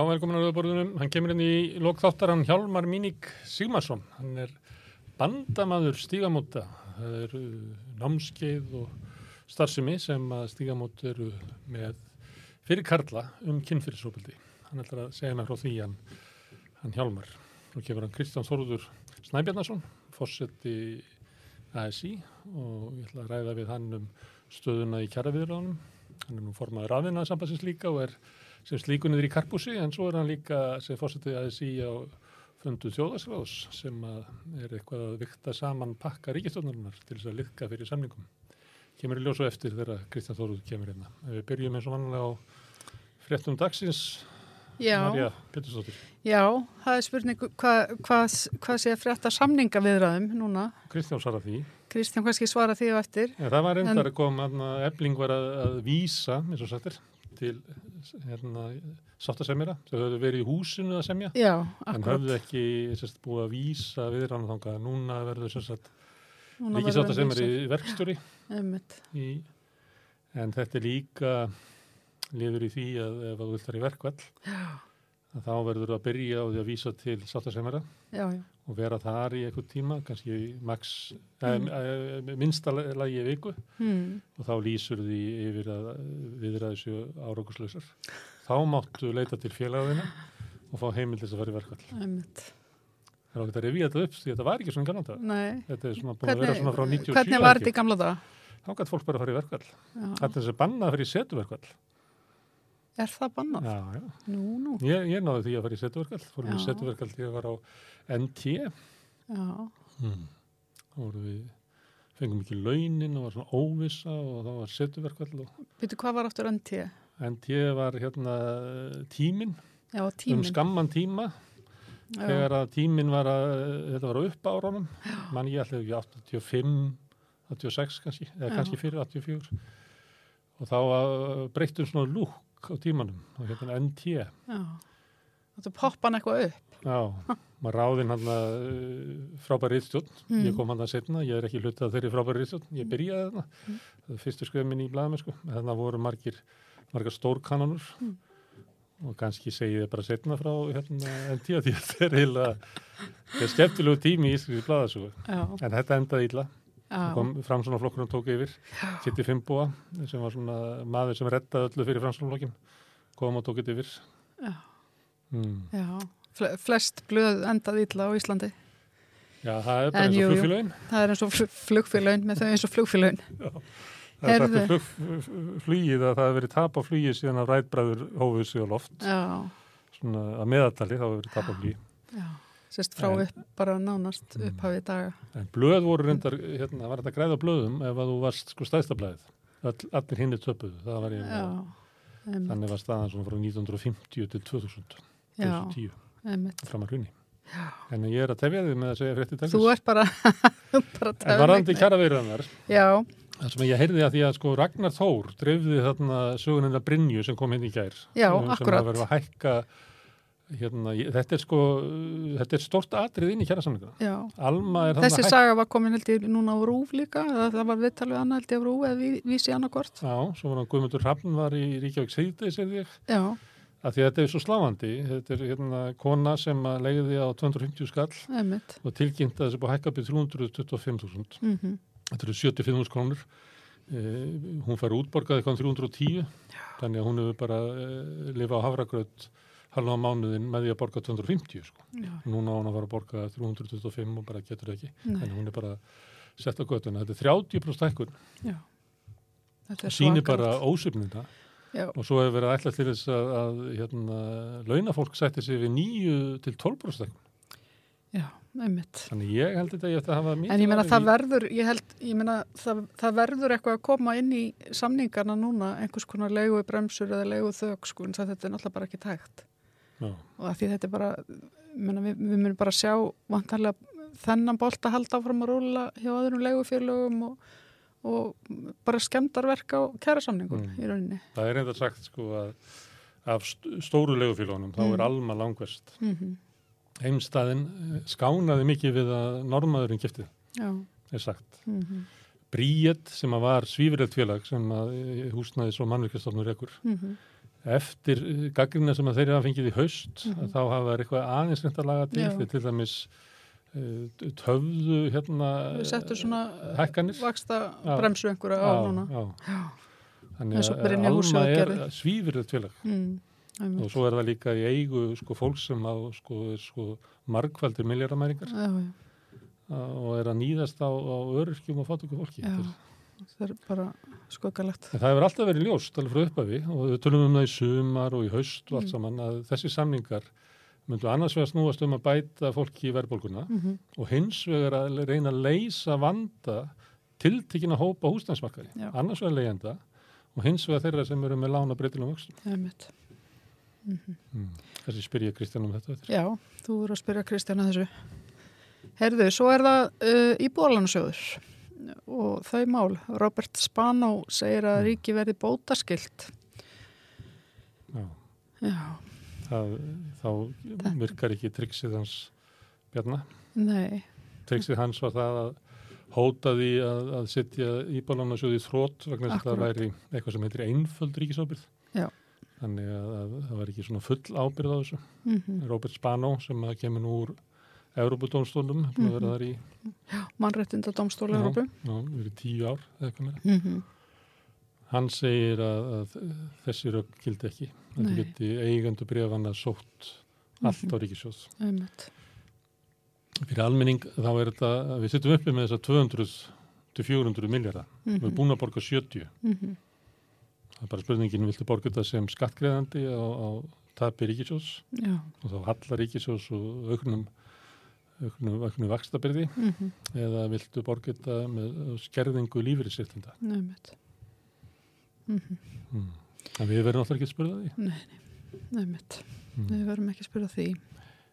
Já, velkomin á Rauðaborðunum. Hann kemur inn í lokþáttar hann Hjálmar Míník Sigmarsson. Hann er bandamaður stígamóta. Það eru námskeið og starfsemi sem að stígamót eru með fyrir Karla um kynfyrirsópildi. Hann ætlar að segja mér frá því hann, hann Hjálmar. Nú kemur hann Kristján Þorður Snæbjarnason, fórseti ASI og ég ætla að ræða við hann um stöðuna í kjæraviðránum. Hann er nú formaður aðvinna sambansins líka og er sem slíkunniður í Karpúsi en svo er hann líka sem fórsetið aðeins í á fundu þjóðarsráðs sem er eitthvað að vikta saman pakka ríkistofnarinnar til þess að liðka fyrir samlingum. Kemur í ljósu eftir þegar Kristján Þóruð kemur hérna. Við byrjum eins og vanlega á fréttum dagsins. Já, Marja já, það er spurning hvað hva, hva sé að frétta samninga viðræðum núna. Kristján svarar því. Kristján kannski svara því á eftir. En það var reyndar að koma, efling var að, að vísa, eins og sagtir, til hérna, sáttasemjara. Þau höfðu verið í húsinu að semja. Já, En höfðu ekki sérst, búið að vísa viðrann þangað. Núna verður er verður í verkstjóri. Í, en þetta er líka liður í því að ef þú vilt þar í verkvall, að þá verður að byrja á því að vísa til sáttasemjara og vera þar í einhvern tíma, kannski max, Mm. mm. eh, minnsta lagi í viku hmm. og þá lýsur því yfir að viðræðu séu árákuslausar. Þá máttu leita til félagina og fá heimil til þess að fara í verkvall. einmitt. Það er ákveðt að revía þetta upp því þetta var ekki svona kannan það. Nei, Þetta er svona búin að vera svona frá 97. hvernig var þetta í gamla daga? Þá gæti fólk bara að fara í verkvall. Þetta er þess að banna að fara í setuverkvall. Er það bannað? Já, já. Nú, nú, Ég, ég náði því að fara í setuverkvall. Fórum í Já. setuverkvall því að var á NT. já, Hmm. Þá voru við, fengum ekki launin og var svona óvissa og þá var setuverkvall og Býtu, hvað var aftur NT? NT var hérna tíminn, Já, um tíminn. skamman tíma Já, þegar að tíminn var að, þetta var á upp árunum, mann ég ætlaði ekki 85, 86 kannski, eða kannski fyrir 84 og þá uh, breyttum svona lúk á tímanum og hérna NT, já. Þetta poppa hann eitthvað upp. já, maður ráðinn hann að frábæri riðstjórn, Mm. ég kom hann að setna, ég er ekki hlutað þeirri frábæri riðstjórn, ég byrjaði þarna, Mm. það er fyrstu skrifin minn í blaðamennsku, þarna voru margir, margar stórkanonur Mm. og kannski segi ég bara setna frá hérna NT að því að þetta er heila, þetta skemmtilegu tími í Íslands blaðasögu, Já, en þetta endaði illa. Já, kom framsónaflokkurinn tók yfir Kitty Fimboa sem var svona maður sem rettaði öllu fyrir framsónaflokkin kom og tók þetta yfir já, mm. já. Fle- Flest blöð endað illa á Íslandi. Já, það er bara En eins og jú. flugfélögin Það er eins og flugfélögin með þau eins og flugfélögin. það er um flug, flugið að það hefur verið tap á flugið síðan að rætbræður hófuð sig á loft Já, svona að meðaltali þá hefur verið tap á flugið já. Sérst frá En- upp, bara nánast Mm. upphafið daga. en blöð voru reyndar, hérna, það var þetta græða blöðum ef að þú varst sko stæðstablaðið All, allir hinni töpuðu, það var ég einmitt. þannig var staðan svona frá 1950 til 2000 Já, 2010 einmitt. fram að hrunni en ég er að tefja þig með að segja frétti dagsins. Þú ert bara, bara En varandi kjara veiranar, Já, það sem ég heyrði að því að sko Ragnar Þór dreifði þarna sögunina Brynju sem kom hérna í gær. Já, um. Sem að verða að hækka, hérna, ég- þetta er sko, þetta er stort atrið inn í já. Alma er Þessi saga var komin held ég núna á Rúf líka, eða það var viðtalið annað held ég á Rúf eða ví- vísi annarkort. Já, svo var hann Guðmundur Hrafn var í Ríkjavík Já, að því að þetta er svo sláandi. Þetta er hérna kona sem leiði á 250 skall einmitt. og tilkynnt að þessi búið að hækka byrð 325.000. Mm Þetta eru 75.000 krónur. Uh, hún fær útborgað eitthvað um 310, þannig að hún hefur bara uh, lifa á hafragröð halva mánuðin með því að borga 250 sko. Núna á hún að fara að borga 325 og bara getur það ekki. nei, að hún er bara sett á göttuna. Þetta er 30% hækkun. já. Þetta er Sýnir bara ósöfnina Já, og svo hefur verið ætlað til þess að, að hérna, launafólk sætti sig við 9 til 12% hækkun. já, einmitt. Þannig ég held þetta ég ætti að hafa mikið En ég meina það verður, ég held, ég meina það, það verður eitthvað að koma inn í samningarna núna, einhvers konar leigu bremsur eða leigu þög, sko, en það þetta er náttúrulega bara ekki tægt. Já. Og að því þetta er bara, ég meina, við, við munum bara sjá vantarlega þennan bolt að halda áfram að rúla hjá öðrum leigufélögum og, og bara skemmdarverk á kærasamningum Mm. í rauninni. Það er reynda sagt sko að af st- stóru legufélónum þá Mm. er Alma langverst. Mm Heimstaðin eh, skánaði mikið við að normaðurinn giftið, er sagt. mm Bríett sem að var svífirelt félag sem að eh, húsnaðis og mannvirkjastofnur ekkur, -hmm. Eftir gaggrina sem þeir hafa fengið í haust Mhm. að þá hafa þeir eitthvað aðeins reynd að laga til Já. þeir til dæmis uh, töfðu hérna Við settum svona hækkanir vaksta bremsu einhverja á núna. já. Já. Þannig að Alma er svífur þetta félag Mm. og svo er það líka í eigu sko, fólk sem á sko, sko, margfaldir já, og er að nýðast á, á öryrkjum og fátöku fólki. já. Þetta er- Það er bara skuggalegt. En það hefur alltaf verið ljóst, alveg frá upphafi og við tölum um það í sumar og í haust og allt Mm. saman að þessi samningar myndu annars vegar snúast um að bæta fólki í verðbólguna Mm og hins vegar að reyna að leysa vanda tiltekina hópa húsnænsmarkaði. Annars vegar leyenda og hins vegar þeirra sem eru með lána breytilum vöxtum. Einmitt. Mm. Þessi spyr ég Kristján um þetta. eftir. Já, þú eru að spyrja Kristjana þessu. Herðu, svo er það uh, íbúðalansjóður og þau mál. Robert Spano segir að ríki verði bótaskilt. Já. Já, Það, þá virkar ekki triksið hans Bjarnar. nei, Triksið hans var það að hóta því að, að setja íbálanasjóði í þrótt vegna þess að það væri eitthvað sem heitir einföld ríkisábyrð. Já. Þannig að, að það var ekki svona full ábyrð á þessu. mm Robert Spano sem kemur nú úr Európudómstólum, mm -hmm. verða þar í Já. Európu. já, verið tíu ár eða eitthvað meira. Mm -hmm. Hann segir að, að þessi rögg gildi ekki. Þetta geti eigendu brefana sótt allt á ríkisjóð. Einmitt. Fyrir almenning þá er þetta, við sittum uppi með þessa 200 til 400 miljardar. Mm Við erum búin að borga 70. -hmm. Það er bara spurningin, viltu borga þetta sem skattgreðandi á, á tapi ríkisjós og þá hallar ríkisjós og auknum, auknum vakstabyrði Mm -hmm. eða viltu borga þetta með skerðingu lífeyrisréttinda. Einmitt. Mm Mm. En við verðum alltaf ekki að spyrja því. Nei, nei, einmitt. Mm. Við verðum ekki að spyrja því.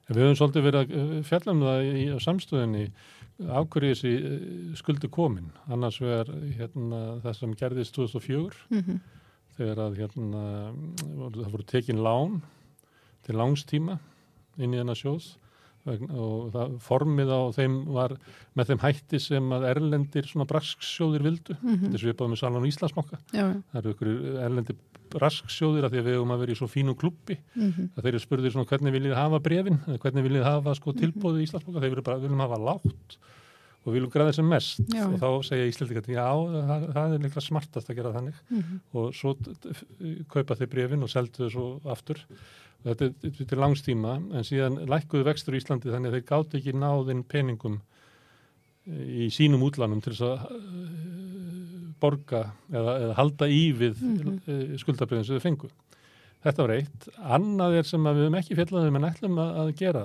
En við höfum svolítið verið að eh, fjalla um það í, á samstöðinni af hverju þessi skuldi komin. Annars vegar hérna, það sem gerðist 2004 Mm -hmm. þegar að hérna, það voru tekin lán til langstíma inn í þennan sjóð vegna- og það formið á þeim var með þeim hætti sem að erlendir svona brasksjóðir vildu. Þetta er svipað með Salon Íslandsmokka. Já, já. Það eru ykkur erlendir brasksjóðir að því að við höfum að vera í svo fínum klubbi Mm -hmm. að þeir eru spurðir svona hvernig viljið hafa brefin hvernig viljið hafa sko Mhm. tilbóðið í Íslandsbóka, þeir eru bara, viljum hafa látt og viljum græða sem mest Já. og þá segja Íslandika, já, það, það er líklega smartast að gera þannig Mm og svo kaupa þeir brefin og seldu þau svo aftur þetta er- er langstíma en síðan lækkuðu vextur í Íslandi þannig að þeir gátt ekki náðinn peningum eh, í sínum útlanum til þess að eh, borga eða, eða halda í við mm skuldabriðin sem þau fengu. Þetta var eitt. Annað er sem við höfum ekki fjallaðum en ætlum að, að gera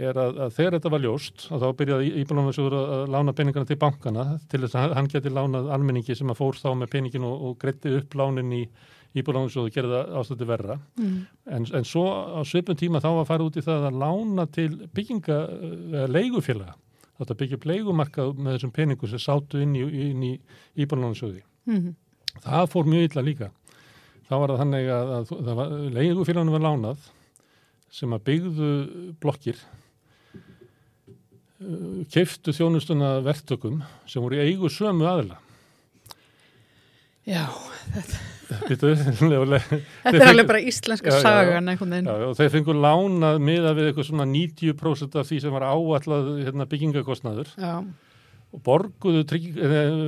er að, að þegar þetta var ljóst að þá byrjaði Íbjörnum að, að lána peningana til bankana til þess að hann geti lánað almenningi sem að fór þá með peningin og, og greitti upp lánin í Gerði það ástætti verra. -hmm. En, en svo á svipum tíma þá var farið út í það að lána til bygginga eða leigufélaga. Þetta byggja leigumarkað með þessum peningum sem sátu inn í, í Íbjörnum Mm Það fór mjög illa líka. Það var það þannig að, að var, leigufélagunum var lánað sem að byggðu blokkir keiftu þjónustuna verktökum sem voru í eigu sömu aðila. Já, Býtu, þetta er alveg bara íslenska sagan og þeir fengur lánað miða við eitthvað svona 90% af því sem var áallað hérna, byggingakostnaður Já. og borguðu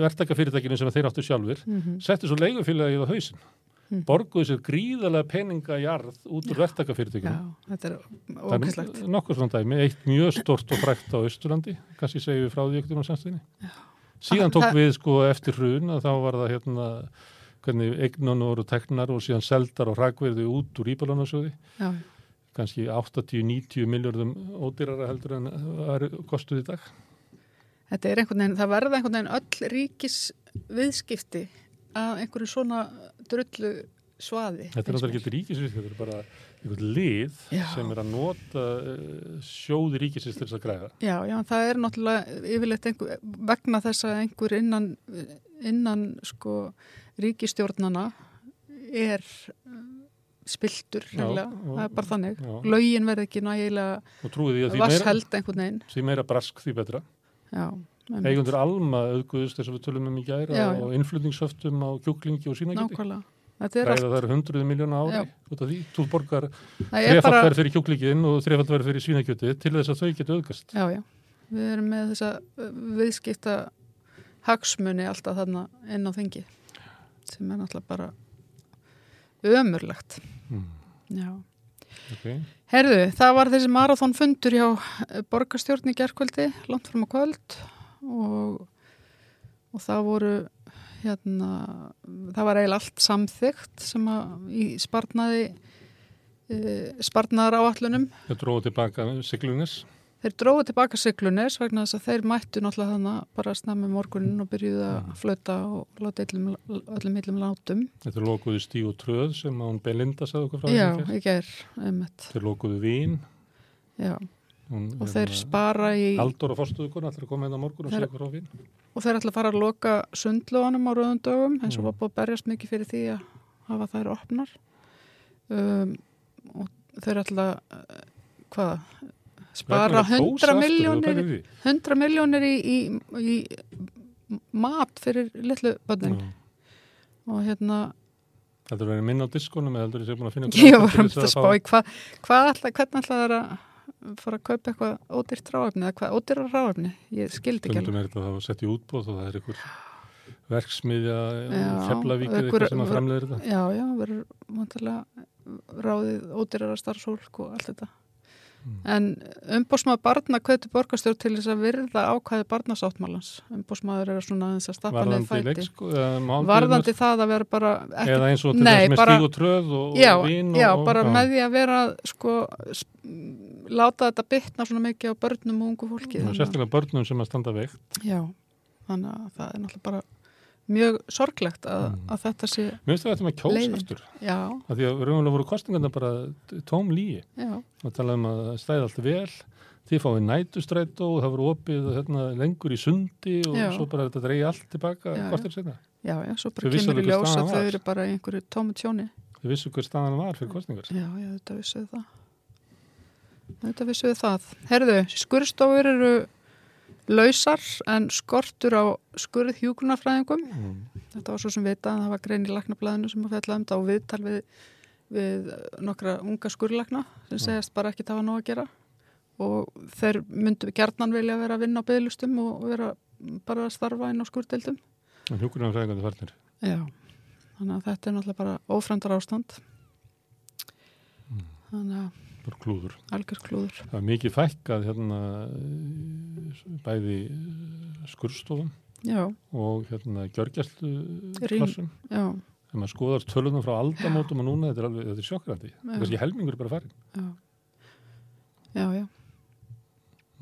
verktakafyrirtækinu sem þeir áttu sjálfur, Mm settu svo leigufélagið á hausinn. Mm. Borguðu sér gríðalega peninga jarð út úr verktakafyrirtækinu. Þetta er ógæslegt. nokkur svona dæmi, eitt mjög stort og frækt á Östurlandi, kannski segjum við frá því ekkert um samstöðinni. Síðan Ah, tók við sko eftir hrun að þá var það hérna hvernig eignun voru teknar og síðan seldar og hrakverði út úr íbalansjóði, Já, kannski 80-90 miljardum ódýrara heldur en það kostuð í dag. þetta er einhvern veginn, það verða einhvern veginn öll ríkis viðskipti að einhverju svona drullu svaði. Þetta er náttúrulega ekki ríkisins, þetta er bara einhvern lið Já. sem er að nota uh, sjóði ríkisins til þess að græða. Já, já, það er náttúrulega yfirleitt einhver, vegna þess að einhver innan, innan sko ríkistjórnana er uh, spiltur, það er bara þannig. Já. Lögin verði ekki nægilega vassheld einhvern veginn. því meira brask því betra. Eigundur Alma auðguðust þess að við tölum um í gæra og innflutningshöftum á kjúklingi og þetta er allt, ræða þar hundruð miljónu ári Já. út af því, þú borgar það er þrefald bara, verð fyrir kjúklíkin og þrefald verð fyrir svínakjöti til þess að þau geta auðgast já, já, við erum með þessa uh, viðskipta hagsmuni alltaf þarna inn á þingi sem er náttúrulega bara ömurlegt, mm. já. okay. Herðu, það var þessi marathón fundur hjá eh, borgarstjórn í gerkvöldi, langt fram á kvöld og, og það voru hérna, það var eiginlega allt samþygt sem að í sparnaði e, sparnaðar áallunum. Þau dróðu tilbaka siglunis Þeir dróðu tilbaka siglunis vegna þess að þeir mættu náttúrulega þannig bara snemmi morgunin og byrjuðu að flöta og láta öllum, öllum illum látum. Þetta lokuðu stíu og tröð sem að hún Belinda sagði okkur frá Já, þessu fyrr. ég ger, einmitt. Þeir lokuðu vín. Já, hún, og þeir spara í... Haldur og fórstuðugur allir að koma inn á morgun og segja okkur á vín. Og þeir ætla að fara að loka sundlóðanum á rauðum dögum eins og var búið að berjast mikið fyrir því að hafa þær opnar. Um, og þeir ætla eh, hvað spara 100 miljónir 100 miljónir í, í, í mat fyrir litlu bönnin og hérna Heldur þú verið minna á diskonum eða heldur þú séu búin að finna ég var um þess að spá í hvað hva ætla, hvernig ætla þeir að fara að kaupa eitthvað ódýrt ráefni eða hvað ódýra ráefni, ég skildi ekki Stundum er þetta að hafa sett í útbóð og það er einhver verksmiðja Já, Keflavík eða eitthvað sem að framleiðir þetta. já, já, verður ráðið ódýrara starfsólk og allt þetta. Mm. En umbósmaður barna kveitur borgarstjórn til þess að virða ákvæði barnasáttmálans. Umbósmaður er svona aðeins að stappa eða máltíðirnar, varðandi það að vera bara ekki, eða eins og til þess með stíg og tröð og, já, og vín og, já, og, bara með því að vera sko, láta þetta bitna svona mikið á börnum og ungu fólki sérstaklega börnum sem að standa veikt. Já, þannig að það er náttúrulega bara mjög sorglegt að, Mm. að þetta sé Mér finnst þetta með kjós Leiðin. aftur já, af því að raunverulega voru kostingarna bara tóm líi já, og tala um að það stæði allt vel þið fáið nætustrætó og það voru opið hérna, lengur í sundi og Já. svo bara þetta dreigi allt tilbaka hvort er senna. já, já, svo bara Þau kemur í alveg hver ljós staðan að þau eru bara í einhverju tómi tjóni Þið vissu hver staðan var fyrir kostingar. já, já, þetta vissuðu það þetta vissuðu það herðu, skurðstofur eru lausar en skortur á skurð hjúkunarfræðingum Mm. þetta var svo sem vita að það var grein í laknablaðinu sem að fjalla um þetta og viðtal við, við nokkra unga skurðlakna sem segjast bara ekki hafa nóg að gera og þeir myndu gerðnan vilja vera að vinna á bygglustum og vera bara að starfa inn á skurðdeildum En hjúkurinn fræðingandi farnir. Já, þannig að þetta er náttúrulega bara ófremdar ástand Mm. þannig að klúður. algjör klúður Það er mikið fækkað hérna eh, bæði eh, skurðstofum Já, og hérna gjörgjæslu Rým. klassum. já, Þegar maður skoðar tölunum frá aldamótum og núna, þetta er alveg, þetta er sjokkrandi. Já. Það er kannski helmingur bara farin. já Já, já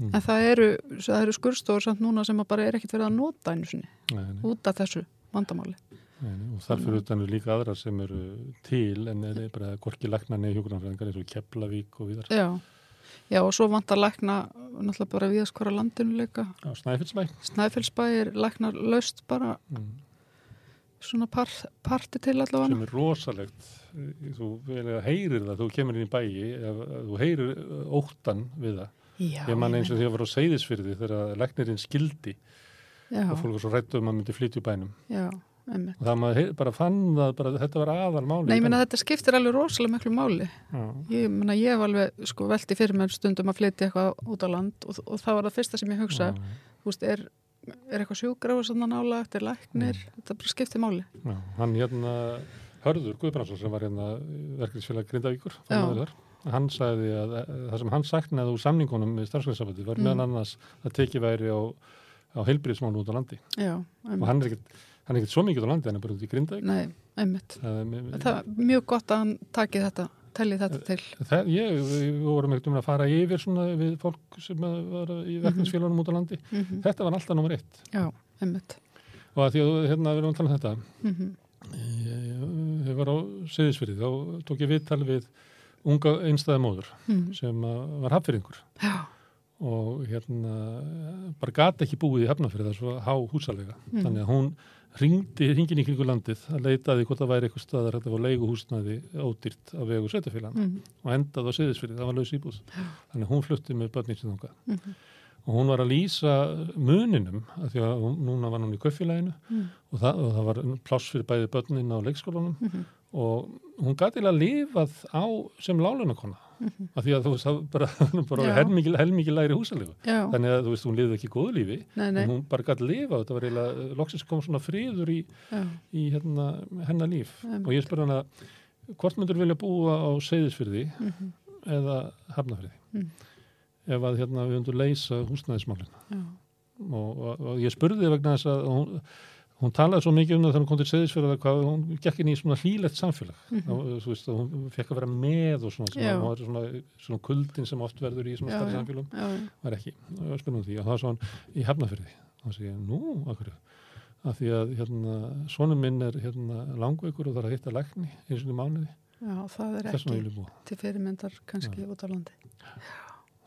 Mm. En það eru, eru skurðstofur samt núna sem að bara er ekkit verið að nota einu sinni Nei, nei, út af þessu vandamáli. Og þar fyrir utan eru líka aðra sem eru til en er bara gorki lagna neði hjúkurnarfræðingar eins og Keflavík og viðar. Já, já og svo vantar lækna náttúrulega bara við að skora landinu líka. Á Snæfellsbæ. Snæfellsbæ er lækna laust bara Mm. svona par, parti til allavega. Sem er rosalegt þú vel heyrir það, þú kemur inn í bæi ef þú heyrir uh, óttan við það. Já, ég man ég eins og því að vera á seyðisfyrði þegar leknirinn skildi Já, og fólk var svo rættu um að myndi flytja bænum. Já, einmitt og það maður bara fann það, bara, þetta var aðal máli Nei, ég bænum. þetta skiptir alveg rosalega miklu máli Já. Ég meina ég hef alveg sko velti fyrir mér stundum að flytja eitthvað út á land og, og það var það fyrsta sem ég hugsa Já, Þú veist, er, er eitthvað sjúgráð svona nálagt, er læknir Mm. þetta bara skiptir máli já, hann hérna Hörður Guðbrandsson sem var hérna verkefnisfélag Grindavíkur Já. hann sagði að það sem hann saknaði úr samningunum með starfsgrænsafandi var Mm. meðan annars að tekið væri á, á Já, og hann er ekkert hann er ekkert svo mikið á landi, hann er bara út í Grindavík Nei, einmitt Það, er mjög gott að hann taki þetta telli þetta til það, ég, við vorum ekkert um að fara yfir svona við fólk sem að var í verkefnisfélagunum út á landi. mm Þetta var alltaf nummer eitt. Já, einmitt Og að því að hérna við erum að tala um þetta, mm ég, ég, ég var á Seyðisfyrði, þá tók ég viðtal við unga einstæða móður -hmm. sem að var hafðfyrringur Já, og hérna bara gata ekki búið í hafnafyrði það er svo há húsalega. Mm. Þannig að hún ringdi hringin í kringu landið að leitaði hvort það væri eitthvað staðar hægt að fá leiguhúsnaði ódýrt af vegu sveitafélagana mm og endaði á Seyðisfyrði, það var laus íbúð. Þannig að hún flutti með börnin sín þangað. -hmm. og hún var að lýsa muninum af því að hún, núna var hún í kaufélaginu Mm. og það, og það var pláss fyrir bæði börnin á leikskólanum Mhm. og hún gæti að lifað á sem lálunarkona mm -hmm. af því að þú veist, það bara, bara helmikið helmiki læri húsalegu þannig að þú veist, hún lifið ekki góðu lífi nei, nei. en hún bara gæti lifa, þetta var eiginlega loksins kom svona friður í, í hérna, hennar líf um. og ég spurði hana hvort myndur vilja búa á Seyðisfyrði mm -hmm. eða Hafnafyrði mm. ef að hérna við höfum leysa húsnæðismálina og, og, og ég spurði vegna þess að hún hún talaði svo mikið um það þegar hún kom til Seðisfjörða hvað hún gekk inn í svona hlýlegt samfélag. Mm -hmm. þú veist að hún fekk að vera með og svona, svona, svona, svona, svona kuldin sem oft verður í svona starri samfélagum var ekki, það var spennum því og það var svona í hefnafyrði það segja, nú, akkur af því að hérna, svona minn er hérna, langveikur og það er að hitta lækni eins og í mánuði. Já, það er ekki til fyrirmyndar kannski Já. út á landi.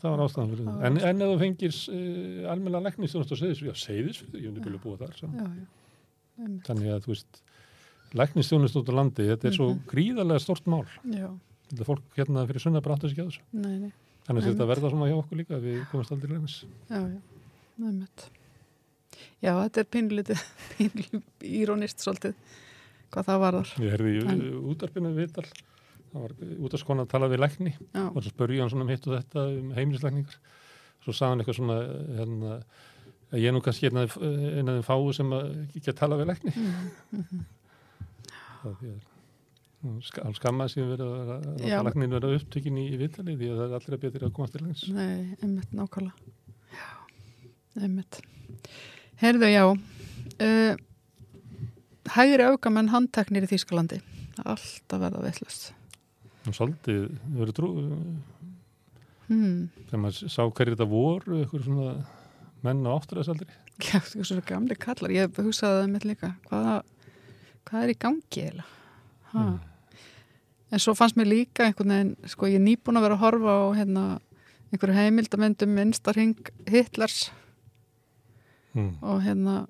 Það var ástæðan fyrir það en, en ef þú fengir uh, almenna lækni stjórnast á Seðisfjörði, ég vil búa þar Já, já Einmitt. þannig að þú veist læknistjónust út á landi, þetta er svo mm -hmm. gríðarlega stort mál Já. þetta fólk hérna fyrir sunna bara áttu sig ekki á þessu nei, nei. þannig að þetta verða svona hjá okkur líka við komumst aldrei læknis Já, já, nefnilegt Já, þetta er pinlítið írónist svolítið hvað það var þar Ég herði en... útarpinu viðtal það var út af skona að tala við lækni Já. og svo spurði hann svona um hitt og þetta um heimilislækningar svo sagði hann eitthvað svona hérna ég er nú kannski einn af þeim fáu sem ekki að tala við lækni. Það er alls skamma sem verður að, að læknin verður upptökin í, í vittali því að það er allra betur að komast til læknis Nei, einmitt nákvæmlega. Já, einmitt. Herðu, já uh, Hægri aukamenn handteknir í Þýskalandi. Alltaf verða veitlust Svolítið verður trú hmm. þegar maður sá hverju þetta voru eitthvað svona menn á áttræðsaldri Já, þú veist svona gamli kallar, ég hugsaði það með líka. Hvaða, hvað er í gangi eða mm. en svo fannst mér líka einhvern veginn sko ég er nýbúin að vera að horfa á hérna, einhverju heimildamöndum vinstarhing Hitlers. Mm. og hérna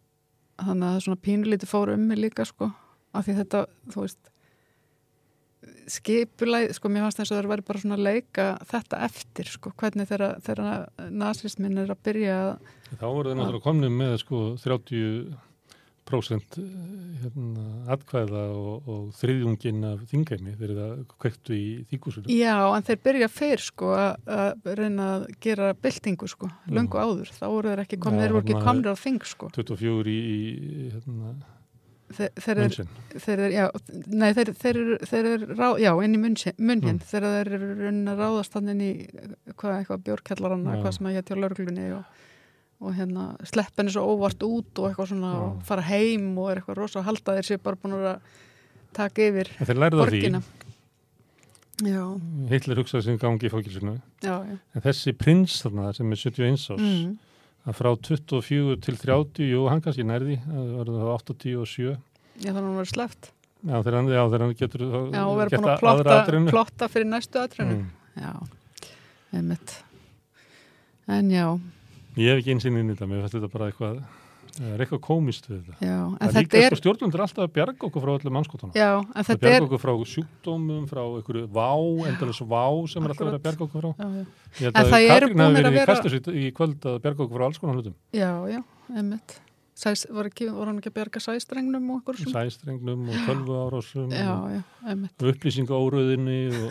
þannig að það er svona pínulíti fóru um mig líka sko. Af því þetta, þú veist skipulæð, sko mér fannst þess að það væri bara svona leika þetta eftir sko, hvernig þeirra nazismin er að byrja að... Þá voru þeir náttúrulega komnið með sko 30% hérna, atkvæða og, og þriðjungin af þingæmi þegar það kvektu í þýkusunum. Já, en þeir byrja fyrr sko að reyna að gera byltingu sko, löngu áður, þá voru þeir ekki komnið, þeir voru ekki komnið á þing sko. 24 í, í hérna þeir eru, já, nei, þeir, þeir eru, þeir eru, já, inn í munn mm. þeir eru raunin að ráðast hann inn í hvað, eitthvað björkjallaranna, hvað sem að hétti á lörglunni og, og hérna slepp henni svo óvart út og eitthvað svona og fara heim og er eitthvað rosa halda þeir sér bara búin að taka yfir borgina. Hitler hugsaði sem gangi í fólkilsinu en þessi prins þarna sem er 71 ás mm að frá 24 til 30, jú, hann kannski nærði það var það 87 Já, þannig að hann var sleft Já, þegar hann, já, þegar hann getur Já, og verður búin að plotta, plotta fyrir næstu aðrinu mm. Já, einmitt. En já. Ég hef ekki einsinn inn í þetta, mér finnst þetta bara eitthvað Það er eitthvað komist við þetta. Já, en það þetta er... Sko stjórnundur alltaf að bjarga okkur frá öllum mannskotana. Já, en þetta er... Það bjarga okkur frá sjúkdómum, frá einhverju vá, endalus vá sem er alltaf verið að bjarga okkur frá. Já, já. Ég held að Katrín hafi verið vera... í festus í kvöld að bjarga okkur frá alls konar hlutum. Já, já, einmitt. Sæs, var, ekki, var hann ekki að bjarga sæstrengnum og okkur svona? Sæstrengnum og tölvu árásum já, já, og upplýsingaóruðinni og...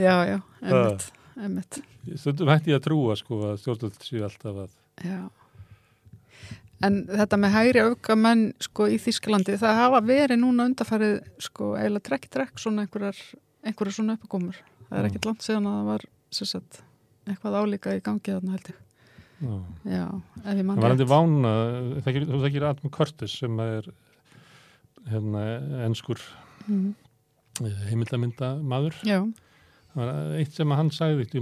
Já, já, einmitt. Stundum hætti ég að trúa sko að stjórnvöld séu alltaf að Já. En þetta með hægri aukamenn sko í Þísklandi, það hafa verið núna undarfarið sko eiginlega trekk-trekk svona einhverjar, einhverjar svona uppgómur. Það er ekkert langt síðan að það var sagt, eitthvað álíka í gangi þarna held ég. Já, Já ef ég mann Það var endur vána, þú þekkir Adam Curtis sem er hérna ennskur mm. heimildamynda maður. Já eitt sem hann sagði upp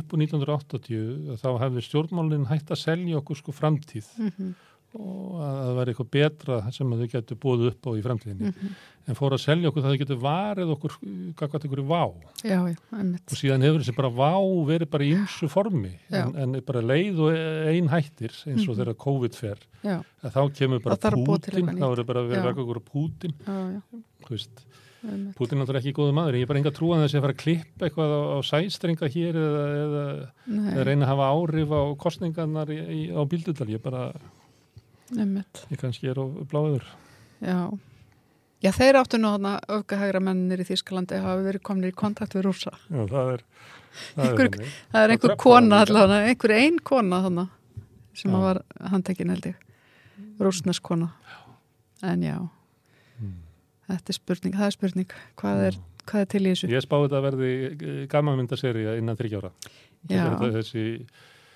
upp úr 1980 þá hefði stjórnmálinn hægt að selja okkur sko framtíð. Mm -hmm. og að það væri eitthvað betra sem þau getur búið upp á í framtíðinni. Mm -hmm. en fór að selja okkur það þau getur varið okkur kakvat ykkur í vá. Já, já, og síðan hefur þessi bara vá verið bara í ymsu formi en, en bara leið og ein hættir eins og mm -hmm. þegar COVID fer. Þá kemur bara Putin þá eru bara verið okkur Putin þú veist Putin er náttúrulega ekki góðu maður, ég er bara enga trú að þessi að fara að klippa eitthvað á, á sæstringa hér eða, eða, eða reyna að hafa áhrif á kostningarnar í, í, á bíldudal, ég bara Nefnt. ég kannski er á bláður Já, Já, þeir áttu nú þarna öfgahægra mennir í Þískalandi hafa verið kominir í kontakt við rúsa. Já, það er, það Einhver- er þannig. Það er einhver kona allavega, einhver ein kona þannig sem Já. að var handtekinn held ég. Rúsnesk kona. En já. Þetta er spurning, það er spurning. Hvað er, hvað er til í þessu? Ég spáði þetta að verði gamanmyndaserja innan þryggjára. Já. Þessi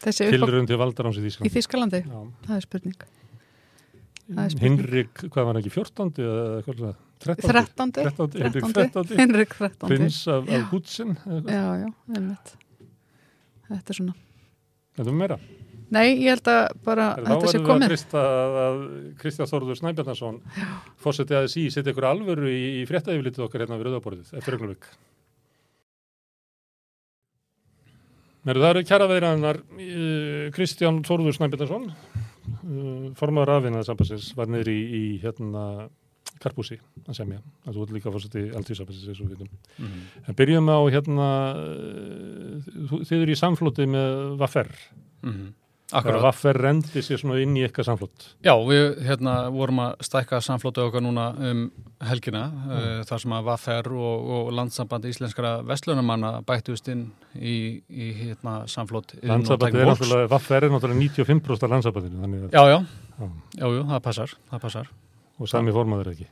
Þessi tilrönd til valdaráns í í Þýsland. Þískalandi, Já. það er spurning. Hinrik, hvað var hann ekki, 14. eða hvað var það? 13. 13. 13. Hinrik 13. 13. Henrik 13. Prins af, af Gutsen. Já, já, einmitt. Þetta er svona. Þetta er meira. Nei, ég held að bara Þá þetta sé verður við að komið. trista að, að Kristján Þorður Snæbjarnarsson fórsetið að sí, setja ykkur alvöru í, í fréttaðiflitið okkar hérna við Rauðaborðið eftir augnumvik. Meru, það eru kjara veðraðanar Kristján Þorður Snæbjarnarsson uh, formaður aðvinnaði sambansins var niður í, í hérna Karpúsi að semja, það er líka fórsetið alltíðsambansins eins og við vitum. Mhm. En byrjum á hérna þú- þið eru í samflóti með Vaffer. Mhm. Þegar Akkurat. Vaffer rendi sér svona inn í eitthvað samflót. Já, við hérna vorum að stækka samflótu okkar núna um helgina uh, þar sem að Vaffer og, og landsambandi íslenskara vestlunumanna bættust inn í, í hérna og Landsabandið er náttúrulega, Vaffer er náttúrulega 95% af að, Já, já, já, já, jú, það passar, það passar. og sami formaður ekki.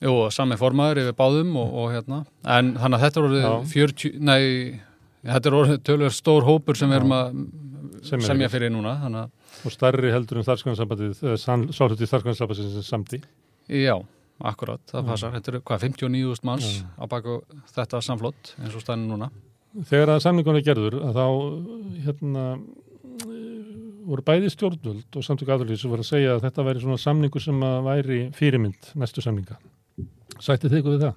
Jú, sami formaður yfir báðum og, og hérna, en þannig að þetta er orðið Já. 40, nei, þetta er orðið tölver stór hópur sem við erum að Semja semja fyrir. núna, að, Og starri heldur um starfsgrænsambandið, sáhluti starfsgrænsambandið sem samdi. já, akkurat, það Já. passar. Þetta eru hvað, 59.000 manns Já. á baku þetta samflót eins og stænum núna. Þegar að samningunni gerður, að þá, hérna, voru bæði stjórnvöld og samtök aðlýs sem voru að segja að þetta væri svona samningu sem að væri fyrirmynd næstu samninga. Sætti þið ykkur við það?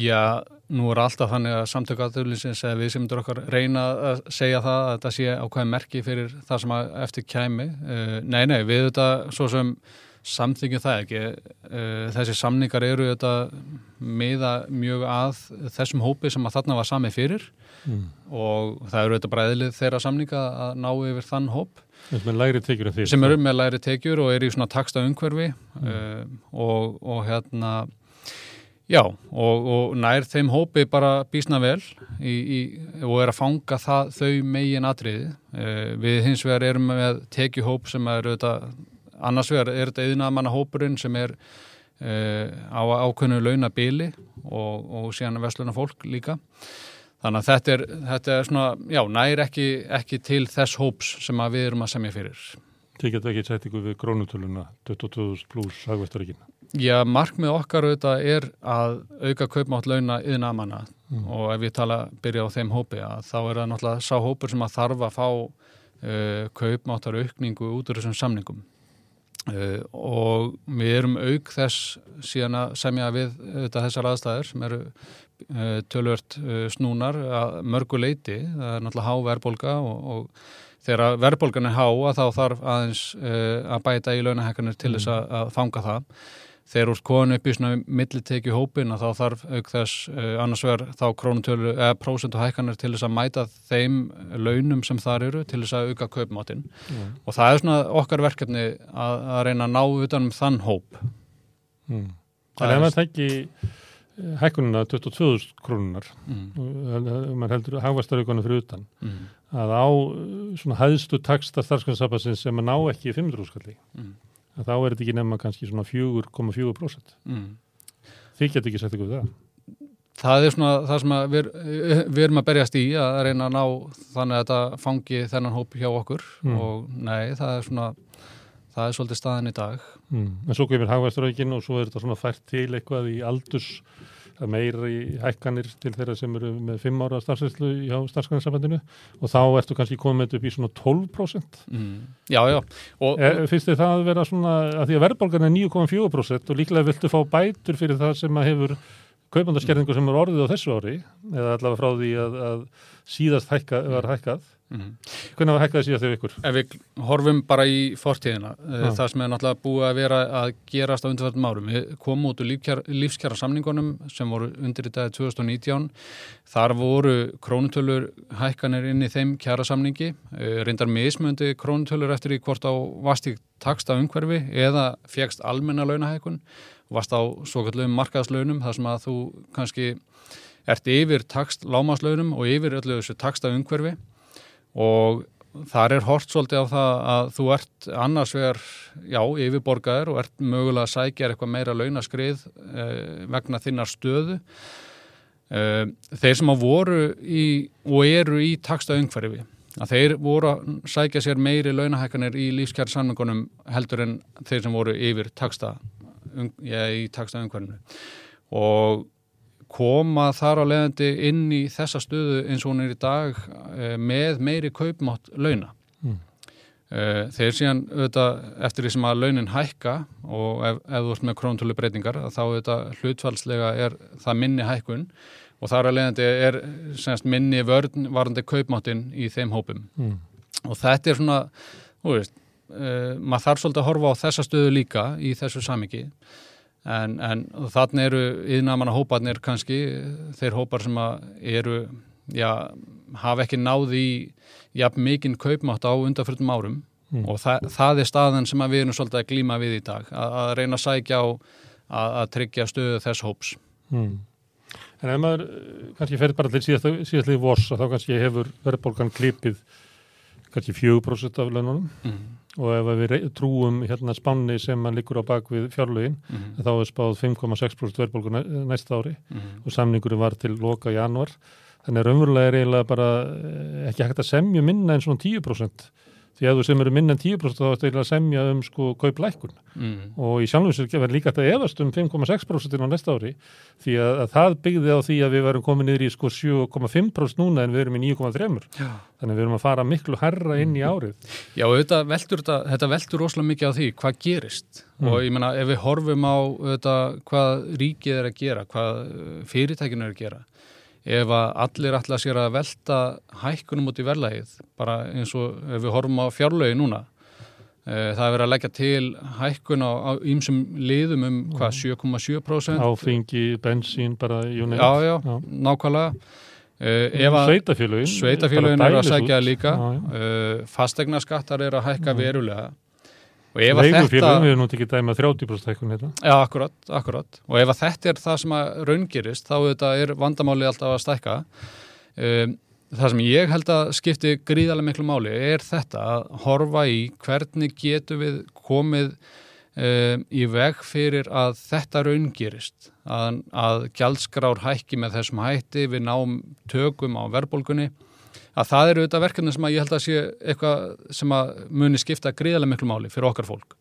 Já, nú er alltaf þannig að samtök aðurlýsins eða við sem myndur okkar reyna að segja það að þetta sé ákveðin merki fyrir það sem eftir kæmi. Uh, nei, nei, við þetta svo sem samþykjum það ekki. Uh, þessi samningar eru þetta miða mjög að þessum hópi sem að þarna var sami fyrir Mm. og það eru þetta bræðilið þeirra samninga að ná yfir þann hóp sem eru með læri tekjur og eru í svona taksta umhverfi uh, og, og hérna já og, og nær þeim hópi bara býsna vel í, í, og er að fanga það, þau megin atriði uh, við hins vegar erum með tekjuhóp sem er þetta annars vegar er þetta yðnaðmanna hópurinn sem er uh, á ákveðnu launabili og, og síðan versluna fólk líka Þannig að þetta er, þetta er svona, já, nær ekki, ekki til þess hóps sem að við erum að semja fyrir. Þið geta ekki sett ykkur við krónutöluna 22.000 pluss hagvæstaríkina. Já, markmið okkar auðvitað er að auka kaupmátt launa yðnamanna Mm. og ef við tala, byrja á þeim hópi að þá er það náttúrulega sá hópur sem að þarf að fá uh, kaupmáttar aukningu út úr þessum samningum. Uh, og við erum auk þess síðan að semja við auðvitað þessar aðstæður sem eru uh, tölvört uh, snúnar að mörgu leiti, það er náttúrulega há verðbólga og, og þegar verðbólgan er há að þá þarf aðeins að bæta í launahekkanir til þess að, að fanga það. Þegar úr konu upp í svona millitekju hópin að þá þarf auk þess uh, annars vegar þá krónutölu eða prósentu hækkanir til þess að mæta þeim launum sem þar eru til þess að auka kaupmáttin Mm. og það er svona okkar verkefni að, að reyna að ná utanum þann hóp. Mm. Það er- maður tekki eh, hækkunina 22.000 krónunar, Mm. maður heldur hagvæstaríkona fyrir utan, Mm. að á eh, svona hæðstu taksta starfsgrænsambandsin sem að ná ekki 500 úrskalli, Mm. að þá er þetta ekki nefna kannski svona 4,4%. Mm. Þið get ekki sett ykkur það. Það er svona það sem við, við erum að berjast í að reyna að ná þannig að þetta fangi þennan hóp hjá okkur Mm. og nei, það er svona það er svolítið staðan í dag. Mm. En svo kemur hagvæstaríkin og svo er þetta svona fært til eitthvað í aldurs að meira í hækkanir til þeirra sem eru með 5 ára starfsveitslu hjá starfsgrænsambandinu og þá ertu kannski komið upp í svona 12%. Mm. Já, já. Og, Er, finnst þið það að vera svona, að því að verðbólgan er 9,4% og líklega viltu fá bætur fyrir það sem að hefur kaupandarskerðingu sem er orðið á þessu ári eða allavega frá því að, að síðast hækka, var hækkað Mm -hmm. Hvernig var hækkaði síðan þegar ykkur? Ef við horfum bara í fortíðina, ja. það sem er náttúrulega búið að vera að gerast á undirfættum árum. Við komum út úr lífskjara samningunum sem voru undir í dagið 2019. Þar voru krónutölur hækkanir inn í þeim kjara samningi, reyndar mismöndi krónutölur eftir í hvort á vastík takst af umhverfi eða fegst almenna launahækun, vast á svo kallum markaðslaunum þar sem að þú kannski ert yfir takst lámaslaunum og yfir öllu þessu takst af umhverfi og þar er hort svolítið á það að þú ert annars vegar, já, yfirborgaður og ert mögulega að sækja eitthvað meira launaskrið eh, vegna þinnar stöðu. Eh, þeir sem að voru í, og eru í taksta umhverfi að þeir voru að sækja sér meiri launahækkanir í lífskjæri samningunum heldur en þeir sem voru yfir taksta, um, í taksta umhverfinu. Og koma þar á leðandi inn í þessa stöðu eins og hún er í dag eh, með meiri kaupmátt launa. Mm. Eh, þeir síðan auðvitað, eftir því sem að launin hækka og ef, ef þú ert með króntölu breytingar þá auðvitað hlutfalslega er það minni hækkun og þar á leðandi er semst, minni vörn varandi kaupmáttin í þeim hópum. Mm. Og þetta er svona, þú veist, uh, maður þarf svolítið að horfa á þessa stöðu líka í þessu samiki en, en þannig eru yðnamanna hóparnir kannski þeir hópar sem eru já, hafa ekki náði í jafn mikinn kaupmátt á undanfjöldum árum mm. og það, það er staðan sem við erum svolítið að glíma við í dag að, að reyna að sækja á að, að tryggja stöðu þess hóps mm. En ef maður eh, kannski fer bara til síðastlið vors að þá kannski hefur verðbólgan klipið kannski 4% af laununum mm og ef við trúum hérna spánni sem mann likur á bakvið fjárlögin mm -hmm. þá er spáð 5,6% verðbólgu næsta ári mm -hmm. og samningurin var til loka januar þannig að raunverulega er eiginlega bara eh, ekki hægt að semja minna en svona 10% því að þú sem eru minna en 10% þá er þetta að semja um sko kauplækun mm. og í sjálfsveitsir verður líka þetta efast um 5,6% á næsta ári. Því að, að það byggði á því að við verum komið niður í sko 7,5% núna en við erum í 9,3% þannig við erum að fara miklu herra inn í árið. Já, þetta veldur, þetta veldur rosalega mikið á því hvað gerist. Mm. og ég menna ef við horfum á þetta, hvað ríkið er að gera, hvað fyrirtækinu er að gera ef að allir ætla sér að velta hækkunum út í verðlægið bara eins og ef við horfum á fjárlögi núna e, það er verið að leggja til hækkun á ýmsum liðum um hvað 7,7% Áfengi, bensín, bara unit Já, já, já. nákvæmlega. E, Sveitafélögin Sveitafélögin er að segja líka e, fastegna skattar er að hækka verulega Leigufélagin, við erum náttúrulega ekki dæma 30% hækkun hérna. Já, akkurat, akkurat. Og ef að þetta er það sem að raungirist, þá þetta er vandamáli alltaf að stækka. Um, það sem ég held að skipti gríðarlega miklu máli er þetta að horfa í hvernig getur við komið um, í veg fyrir að þetta raungirist. Að, að gjaldskrár hækki með þessum hætti, við náum tökum á verðbólgunni að það eru auðvitað verkefni sem að ég held að sé eitthvað sem að muni skipta gríðarlega miklu máli fyrir okkar fólk.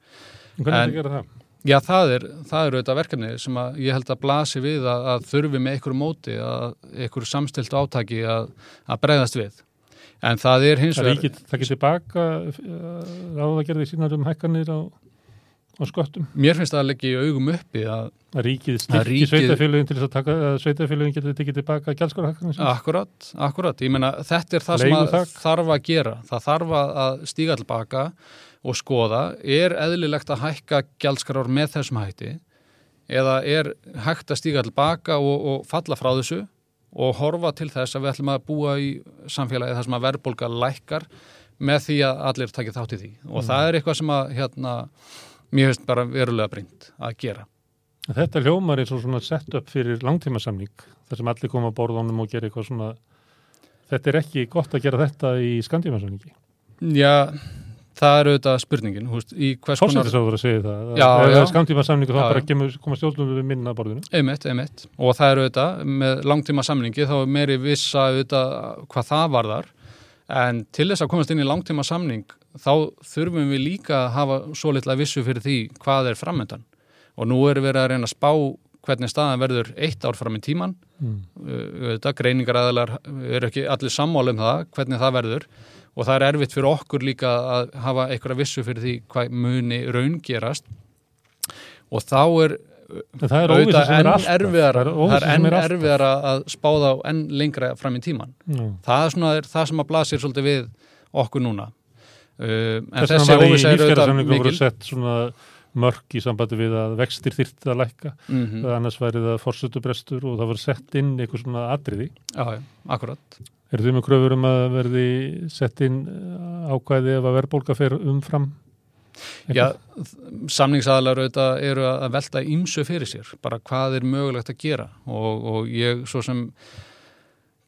Hvernig er þetta að gera það? Já, það er, það eru auðvitað verkefni sem að ég held að blasi við að, að þurfi með einhverju móti, að einhverju samstilt átaki að, að bregðast við. En það er hins vegar... Það getur tilbaka ráðagerði sínar um hækkanir á og sköttum. Mér finnst það að leggja í augum uppi að að ríkið styrki ríkið... sveitafélagin til þess að sveitafélagin getur tekið tilbaka gælskorahakkarnir. Akkurat, akkurat. Ég menna þetta er það sem að þarf að gera. Það þarf að stíga tilbaka og skoða er eðlilegt að hækka gælskarar með þessum hætti eða er hægt að stíga tilbaka og, og falla frá þessu og horfa til þess að við ætlum að búa í samfélagi þar sem að verðbólka lækkar með því að allir takja þátt í því og mm. það er eitthvað sem að hérna mér finnst bara verulega brynd að gera. Þetta hljómar er svo svona sett upp fyrir langtíma samning þar sem allir koma á borðunum og gera eitthvað svona þetta er ekki gott að gera þetta í skandíma samningi. Já, það er auðvitað spurningin. Hórsættis áður að segja það. Já, það er skandíma samningu þá bara kemur, koma stjórnum við minna borðinu. Einmitt, einmitt. Og það er auðvitað með langtíma samningi þá er meiri vissa auðvitað hvað það varðar en til þess að komast inn í langtíma samning þá þurfum við líka að hafa svo litla vissu fyrir því hvað er framöndan og nú erum við að reyna að spá hvernig staðan verður eitt ár fram í tíman mm. þetta greiningar aðalar eru ekki allir sammála um það hvernig það verður. Og það er erfitt fyrir okkur líka að hafa einhverja vissu fyrir því hvað muni raun gerast og þá er það er óvisa sem er alltaf. erfiðar, það er enn erfiðar að spáða enn lengra fram í tíman Já. það er svona það sem að blasir svolítið við okkur núna. Uh, en Þess þessi óvisa er auðvitað voru mikil. sett svona mörk í sambandi við að vextir þyrfti að lækka. Mm eða annars væri það forsötubrestur og það var sett inn eitthvað svona atriði. já, já, akkurat. Er þið með kröfur um að verði sett inn uh, ákvæði ef að verðbólka fer umfram? Já, samningsaðalar auðvitað eru að velta ímsu fyrir sér, bara hvað er mögulegt að gera og, og ég svo sem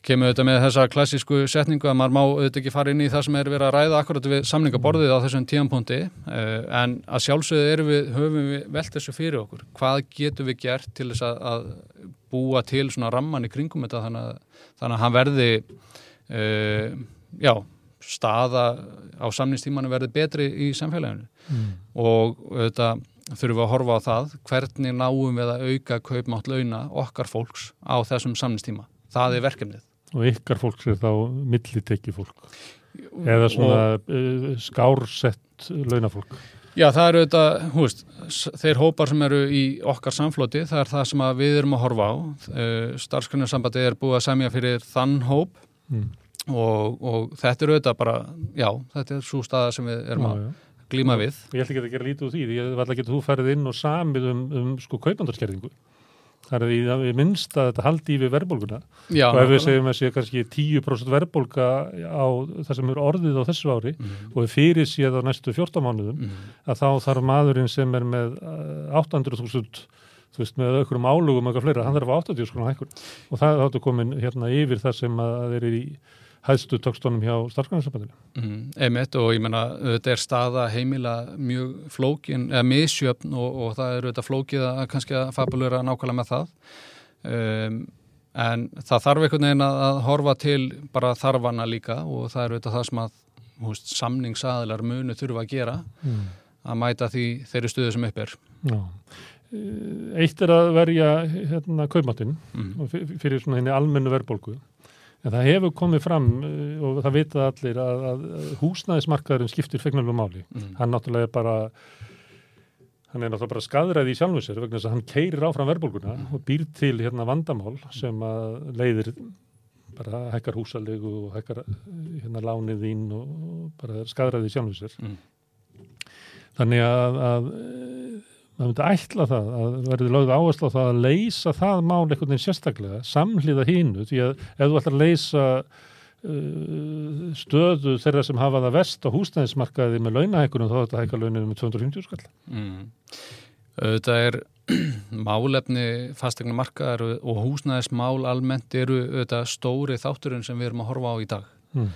kemur auðvitað með þessa klassísku setningu að maður má auðvitað ekki fara inn í það sem er verið að ræða akkurat við samningaborðið á þessum tíampunkti en að sjálfsögðu erum við, höfum við velt þessu fyrir okkur. Hvað getum við gert til þess að, að búa til svona ramman í kringum þetta þannig að, þannig að hann verði uh, já, staða á samningstímanu verði betri í samfélaginu Mm. og auðvitað þurfum við að horfa á það hvernig náum við að auka kaupmátt launa okkar fólks á þessum samningstíma. Það er verkefnið. Og ykkar fólk er þá millitekki fólk eða svona uh, skársett launafólk. Já, það eru auðvitað, hú veist, þeir hópar sem eru í okkar samfloti, það er það sem við erum að horfa á. Uh, Starfsgrunarsambandi er búið að semja fyrir þann hóp Mm. Og, og þetta eru auðvitað bara, já, þetta er svo staða sem við erum að glíma við. Og Ég ætla ekki að gera lítið úr því, því ég ætla ekki að þú ferð inn og samið um, um sko kaupandarskerðingu. Það er því að við minnst að þetta haldi í við verðbólguna. Já, og ef við segjum að sé kannski 10% verðbólga á það sem er orðið á þessu ári Mhm, og við fyrir séð á næstu 14 mánuðum mhm. að þá þarf maðurinn sem er með uh, 800.000 þú veist, með ökkurum álugum eitthvað fleira, hann þarf að fá 80 skrona hækkun og það þáttu komin hérna yfir það sem að er í hæðstu tökstónum hjá starfsgrænsabandinu. Mm, einmitt og ég menna þetta er staða heimila mjög flókin eða misjöfn og, og það eru þetta flókið að kannski að fabulera nákvæmlega með það um, en það þarf einhvern veginn að, að horfa til bara þarfana líka og það eru þetta það sem að húst, samningsaðilar munu þurfa að gera Mm. að mæta því þeirri stuðu sem upp er Já. Eitt er að verja hérna kaupmáttinn mm. fyrir svona henni almennu verðbólgu en það hefur komið fram eh, og það vita allir að, að húsnæðismarkaðurinn skiptir fegnarlega máli. Mm. Hann náttúrulega er bara hann er náttúrulega bara skadræði í sjálfu sér vegna þess að hann keirir áfram verðbólguna og býr til hérna vandamál sem að leiðir bara hækkar húsalegu og hækkar eh, hérna lánið þín og bara skadræði í sjálfu sér. Mm. Þannig að, að maður myndi ætla það að verði lögð áherslu á það að leysa það mál einhvern veginn sérstaklega, samhlýða hínu því að ef þú ætlar að leysa uh, stöðu þeirra sem hafa það vest á húsnæðismarkaði með launahækkunum þá er þetta hækka launinu með 250 skall. Mm. Þetta er málefni fastegna markaðar og- húsnæðismál almennt eru þetta stóri þátturinn sem við erum að horfa á í dag. Mm.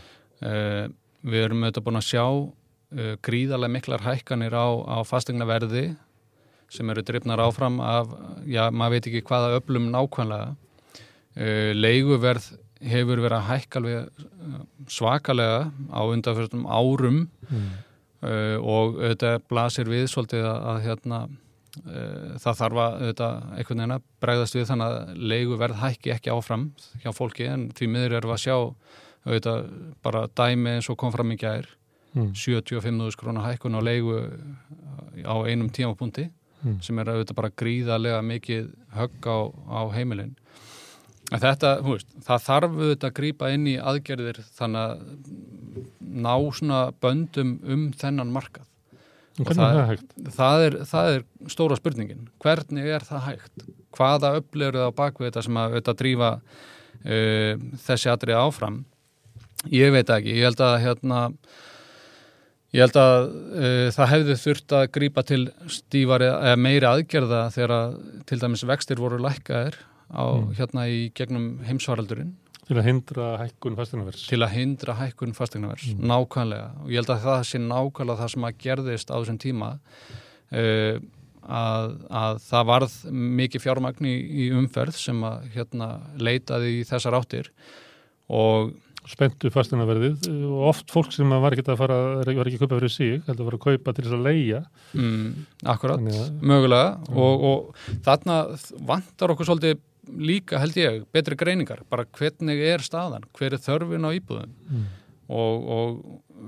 Uh, við erum auðvitað búin að sjá uh, gríðarlega miklar hækkanir á, á fastegna verði sem eru drifnar áfram af, já, maður veit ekki hvaða öflum nákvæmlega. Uh, leiguverð hefur verið að hækka alveg uh, svakalega á undanfjörstum árum Mm. og þetta blasir við svolítið að, að hérna, það þarf að þetta, einhvern veginn að bregðast við þannig að leiguverð hækki ekki áfram hjá fólki en því miður erum við að sjá auðvitað, bara dæmi eins og kom fram í gær Mm. 75.000 krónar hækkun á leigu á einum tímapunkti Mm. sem er auðvitað bara gríðarlega mikið högg á, á heimilin. En þetta, þú veist, það þarf auðvitað að grípa inn í aðgerðir þannig að ná svona böndum um þennan markað. Og Hvernig er það- það hægt? það er, það er stóra spurningin. Hvernig er það hægt? Hvaða öflur það á bakvið þetta sem að auðvitað drífa uh, þessi atrið áfram? Ég veit ekki, ég held að hérna ég held að uh, það hefði þurft að grípa til stífari eða meiri aðgerða þegar að til dæmis vextir voru lækkaðir á Mm. hérna í gegnum heimsvaraldurinn Til að hindra hækkun fastegnavers. til að hindra hækkun fastegnavers Mm. nákvæmlega og ég held að það sé nákvæmlega það sem að gerðist á þessum tíma uh, að, að það varð mikið fjármagn í, í umferð sem að hérna leitaði í þessar áttir og Spentu fasteignarverðið og oft fólk sem var ekki að fara, var ekki að kaupa fyrir sig, heldur að fara að kaupa til þess að leia. mm, akkurat, að, mögulega. Mm. og, og þarna vantar okkur svolítið líka held ég, betri greiningar. Bara hvernig er staðan, hver er þörfin á íbúðum? Mm, og, og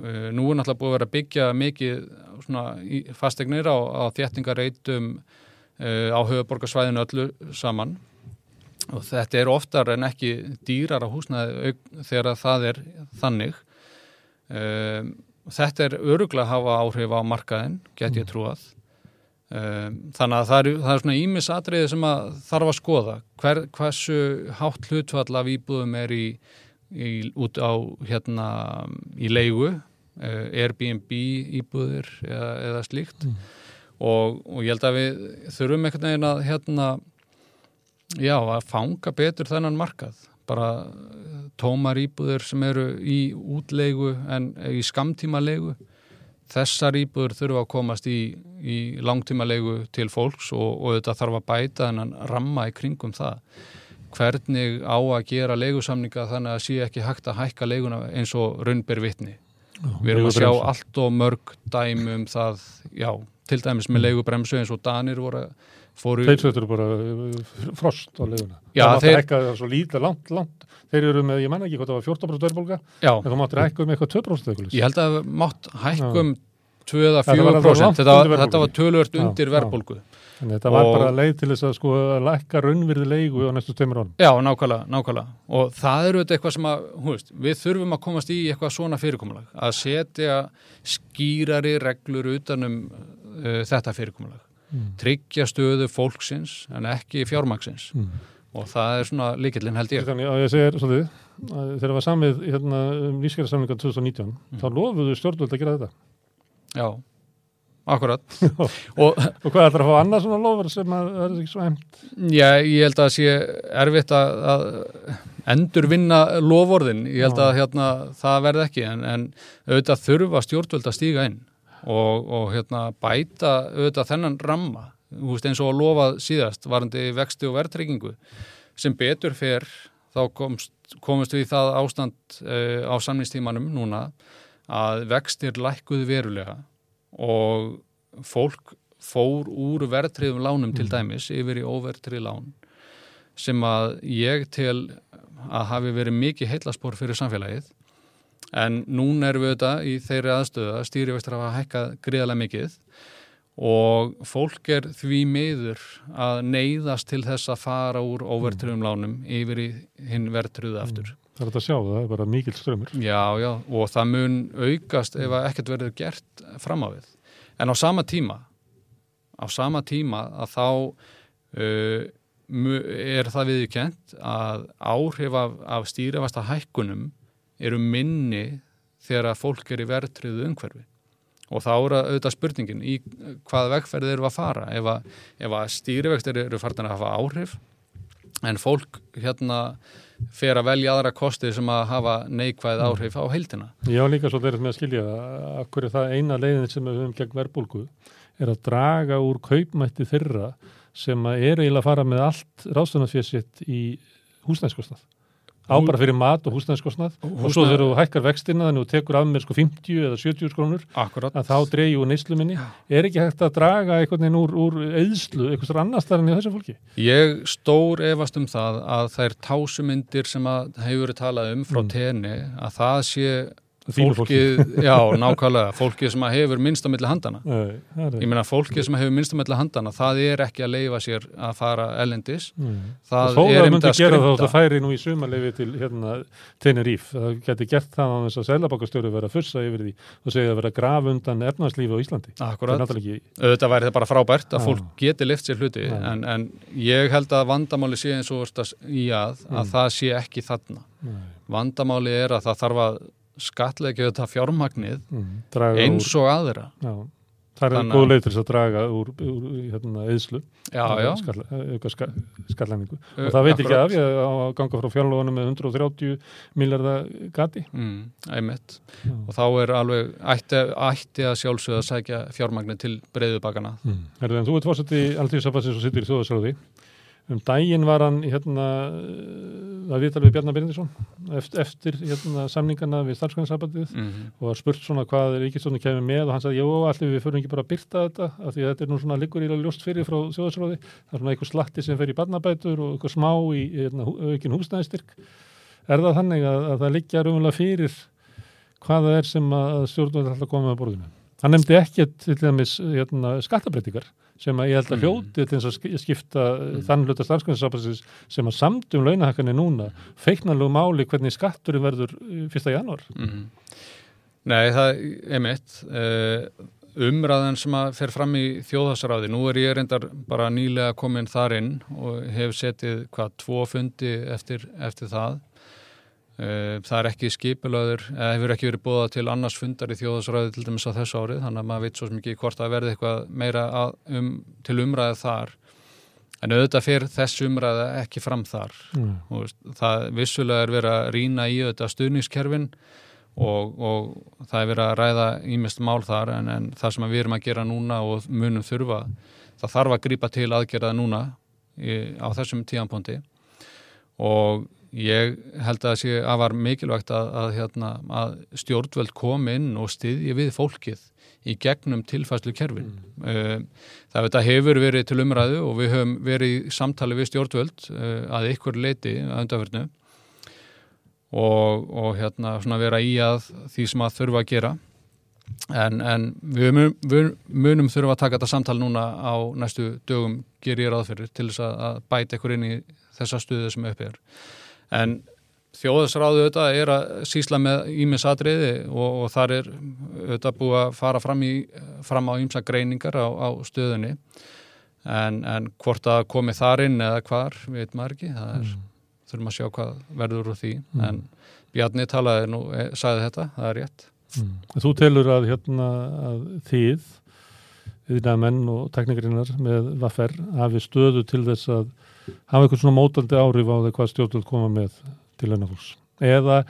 uh, nú er náttúrulega búið að vera að byggja mikið fasteignir á, á þéttingareitum uh, á höfuborgarsvæðinu öllu saman og þetta er oftar en ekki dýrar á húsnaði þegar það er þannig. Um, þetta er öruglega að hafa áhrif á markaðin, get ég trúað. Um, þannig að það er, það er svona ímis atriði sem að þarf að skoða. Hver, hversu hátt hlutfall af íbúðum er í, í út á hérna í leigu uh, Airbnb íbúðir eða, eða slíkt. Mm. og, og ég held að við þurfum einhvern veginn að hérna já, að fanga betur þennan markað. Bara eh, tómar íbúður sem eru í útlegu en í skamtíma legu þessar íbúður þurfa að komast í, í langtíma legu til fólks og, og þetta þarf að bæta en ramma í kringum það. Hvernig á að gera legusamninga þannig að sé ekki hægt að hækka leguna eins og raunber vitni? Við erum að sjá allt og mörg dæmum það, já, til dæmis með legubremsu eins og Danir voru að fóru... Þeir setur bara uh, frost á leðuna. Já, það þeir... Það er svo lítið, langt, langt. Þeir eru með, ég menna ekki hvað það var 14% verðbólka, en það máttir hækka um eitthvað 2% eitthvað. Ég held að það mátt hækka um 2-4%. Þetta, var tölvört undir verðbólku. En þetta var bara leið til þess að sko lækka raunvirði leigu á næstu stemur ánum. Já, nákvæmlega, nákvæmlega. Og það eru eitthvað sem að, hú veist, við þurfum að komast í eitthvað svona fyrirkomulag. Að setja skýrari reglur utanum uh, þetta fyrirkomulag mm. tryggja stöðu fólksins en ekki fjármaksins mm. og það er svona líkillin held ég Þannig að ég segir svolítið þegar það var samið hérna, um nýskjæðarsamlinga 2019 mm. þá lofuðu stjórnvöld að gera þetta Já, akkurat og, og hvað er það að fá annað svona lofur sem að það er ekki svo heimt? Já, ég held að það sé erfitt að, að endur vinna lofvorðin, ég held að hérna, það verði ekki en, en auðvitað þurfa stjórnvöld að stíga inn og, og hérna, bæta auðvitað þennan ramma veist, eins og að lofa síðast varandi vexti og verðtryggingu sem betur fer þá komst, komist við í það ástand uh, á samnýstímanum núna að vextir lækkuðu verulega og fólk fór úr verðtriðum lánum mm. til dæmis yfir í óverðtrið lán sem að ég tel að hafi verið mikið heitlaspor fyrir samfélagið en núna erum við auðvitað í þeirri aðstöðu að stýrivextur hafa hækkað gríðarlega mikið og fólk er því meður að neyðast til þess að fara úr óvertriðum lánum yfir í hinn vertriðu aftur. Mm. Það er þetta að sjá það, það er bara mikil strömmur. Já, já, og það mun aukast ef ekkert verður gert fram á við. En á sama tíma, á sama tíma að þá uh, er það viðkjent að áhrif af, af stýrifasta hækkunum eru minni þegar að fólk er í verðtriðu umhverfi. Og þá eru auðvitað spurningin í hvaða vegferð eru að fara? Ef að, að stýrivextir eru farin að hafa áhrif en fólk hérna fer að velja aðra kosti sem að hafa neikvæð áhrif á heildina. Já líka svo þeirrið með að skilja að hverju það eina leiðin sem við höfum gegn verbulgu er að draga úr kaupmætti þeirra sem að eru eiginlega að fara með allt ráðstunarfjörsitt í húsnæðskostnað á bara fyrir mat og húsnæðskostnað Húsnæð... og svo þegar þú hækkar vextina þannig að þú tekur af mér sko 50 eða 70 skrónur að þá dreyju neyslu minni. Er ekki hægt að draga einhvern veginn úr, úr eðslu, eitthvað annars þar enn í þessu fólki? Ég stór efast um það að þær tásumindir sem að hefur talað um frá mm. tenni að það sé fólkið, já, nákvæmlega. Fólkið sem hefur minnstamilli handana Nei, ég meina fólkið sem hefur minnstamilli handana það er ekki að leifa sér að fara ellendis mm. það er einmitt að skrifta það færi nú í sumarleifi til hérna, Teneríf, það getur gert það á þess að selabokastjóru vera fyrsta yfir því og segja að vera graf undan erfnarslífi á Íslandi. Akkurat, ekki... auðvitað væri það bara frábært að ah. fólk geti lift sér hluti en, en ég held að vandamáli sé eins og í að, að mm. það sé ekki þarna. Nei. vandamáli er að það þarf að skatleikja þetta fjármagnið mm, eins og aðra. Já, það er góð leið til þess að draga úr, úr hérna, eðslu auka skatlæningu og það veit ekki af ég að ganga frá fjárlóðunum með 130 miljardar gati. Mm, og þá er alveg ætti, ætti að sjálfsögða að sækja fjármagnið til breyðubakana mm. Herðu, en Þú ert fórsett í alltíðsafansins og sittur í þjóðasráði um daginn var hann hérna að viðtala við Bjarnar Byrjandisson eftir, eftir hérna, samningana við starfsgrænsabandið mm -hmm. og var spurt svona hvað Ríkistónu kemur með og hann sagði, jú, allir við fyrir ekki bara að byrta þetta af því að þetta er nú svona liggur í ljóst fyrir frá þjóðsróði, það er svona eitthvað slatti sem fer í barnabætur og eitthvað smá í hérna, aukin húsnæðistyrk er það þannig að, að það liggja raunverulega fyrir hvaða er sem að stjórnvöld ætla að koma með borðinu? Hann nefndi ekki til dæmis hérna, skattabreitingar sem að ég held að hljóti til þess að skipta mm. þann hluta starfsgrunnsápassins sem að samtum launahakkan er núna feiknarlegu máli hvernig skatturinn verður fyrsta januar. Mm. Nei, það er mitt. Umræðan sem að fer fram í þjóðhasaráði, nú er ég reyndar bara nýlega komin þar inn og hef setið hvað tvo fundi eftir, eftir það Eh, það er ekki skipulaður, eða hefur ekki verið búið til annars fundar í þjóðasræði til dæmis á þessu árið, þannig að maður veit svo mikið hvort að verði eitthvað meira að, um, til umræðið þar. En auðvitað fyrir þessu umræði ekki fram þar. Mm. Og það vissulega er verið að rína í auðvitað stuðningskerfin og, og það er verið að ræða ímest mál þar en, en það sem við erum að gera núna og munum þurfa, það þarf að grípa til aðgerða núna í, á þessum tíanpondi og Ég held að það sé að var mikilvægt að, að, hérna, að stjórnveld kom inn og styðji við fólkið í gegnum tilfæslu kerfin. Mm. Eh, það hefur verið til umræðu og við höfum verið í samtali við stjórnveld eh, að ykkur leiti að undarverðinu og, og hérna, vera í að því sem að þurfa að gera. En, en við, mun, við munum þurfa að taka þetta samtal núna á næstu dögum gerir ég ráðferðir til þess að bæta ykkur inn í þessa stuðu sem uppið er en þjóðasráðu auðvitað er að sísla með ímisatriði og, og þar er auðvitað búið að fara fram, í, fram á ímsa greiningar á, á stöðunni en, en hvort að komi þar inn eða hvar, veit maður ekki það er, mm. þurfum að sjá hvað verður úr því mm. en Bjarni talaði nú, e, sagði þetta, það er rétt mm. Þú telur að, hérna, að þið yfirlega menn og teknikarinnar með vaffer hafi stöðu til þess að hafa eitthvað svona mótandi áhrif á það hvað stjórnvöld koma með til launafólks? Eða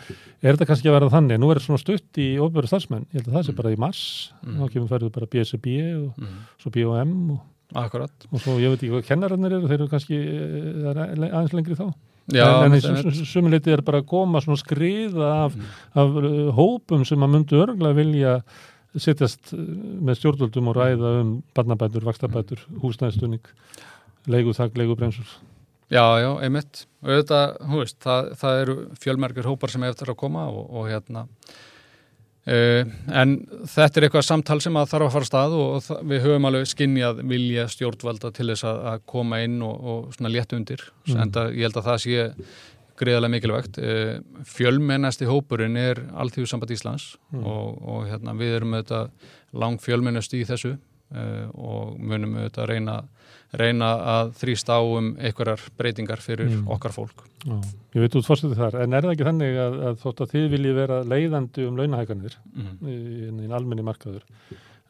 er þetta kannski að vera þannig? Nú er þetta svona stutt í ofverðu starfsmenn. Ég held að það sé mm. bara í mars. Mm. þá kemur færðu bara BSB og mm. svo BOM og, og svo ég veit ekki hvað kennarannir eru þeir eru kannski eh, aðeins lengri þá. Já, en sumuleiti er bara að koma svona skriða af, mm. af uh, hópum sem að myndu örgulega vilja sittast uh, með stjórnvöldum og ræða um barnabætur, vakstabætur, húsnæðstunning leiguþak, leigubremsur Já, já, einmitt og auðvitað, hú veist, það, það eru fjölmerkir hópar sem eftir að koma og, og hérna uh, en þetta er eitthvað samtal sem að þarf að fara stað og það, við höfum alveg skinnjað vilja stjórnvalda til þess að, að koma inn og, og svona létt undir mm. en það, ég held að það sé greiðarlega mikilvægt uh, fjölmennasti hópurinn er Alþjóðsamband Íslands mm. og, og hérna við erum auðvitað lang fjölmennast í þessu uh, og munum auðvitað reyna reyna að þrýst á um einhverjar breytingar fyrir mm. okkar fólk. Já, ég veit út fórstuðu þar, en er það ekki þannig að, að þótt að þið viljið vera leiðandi um launahækanir mm. í, í almenni markaður,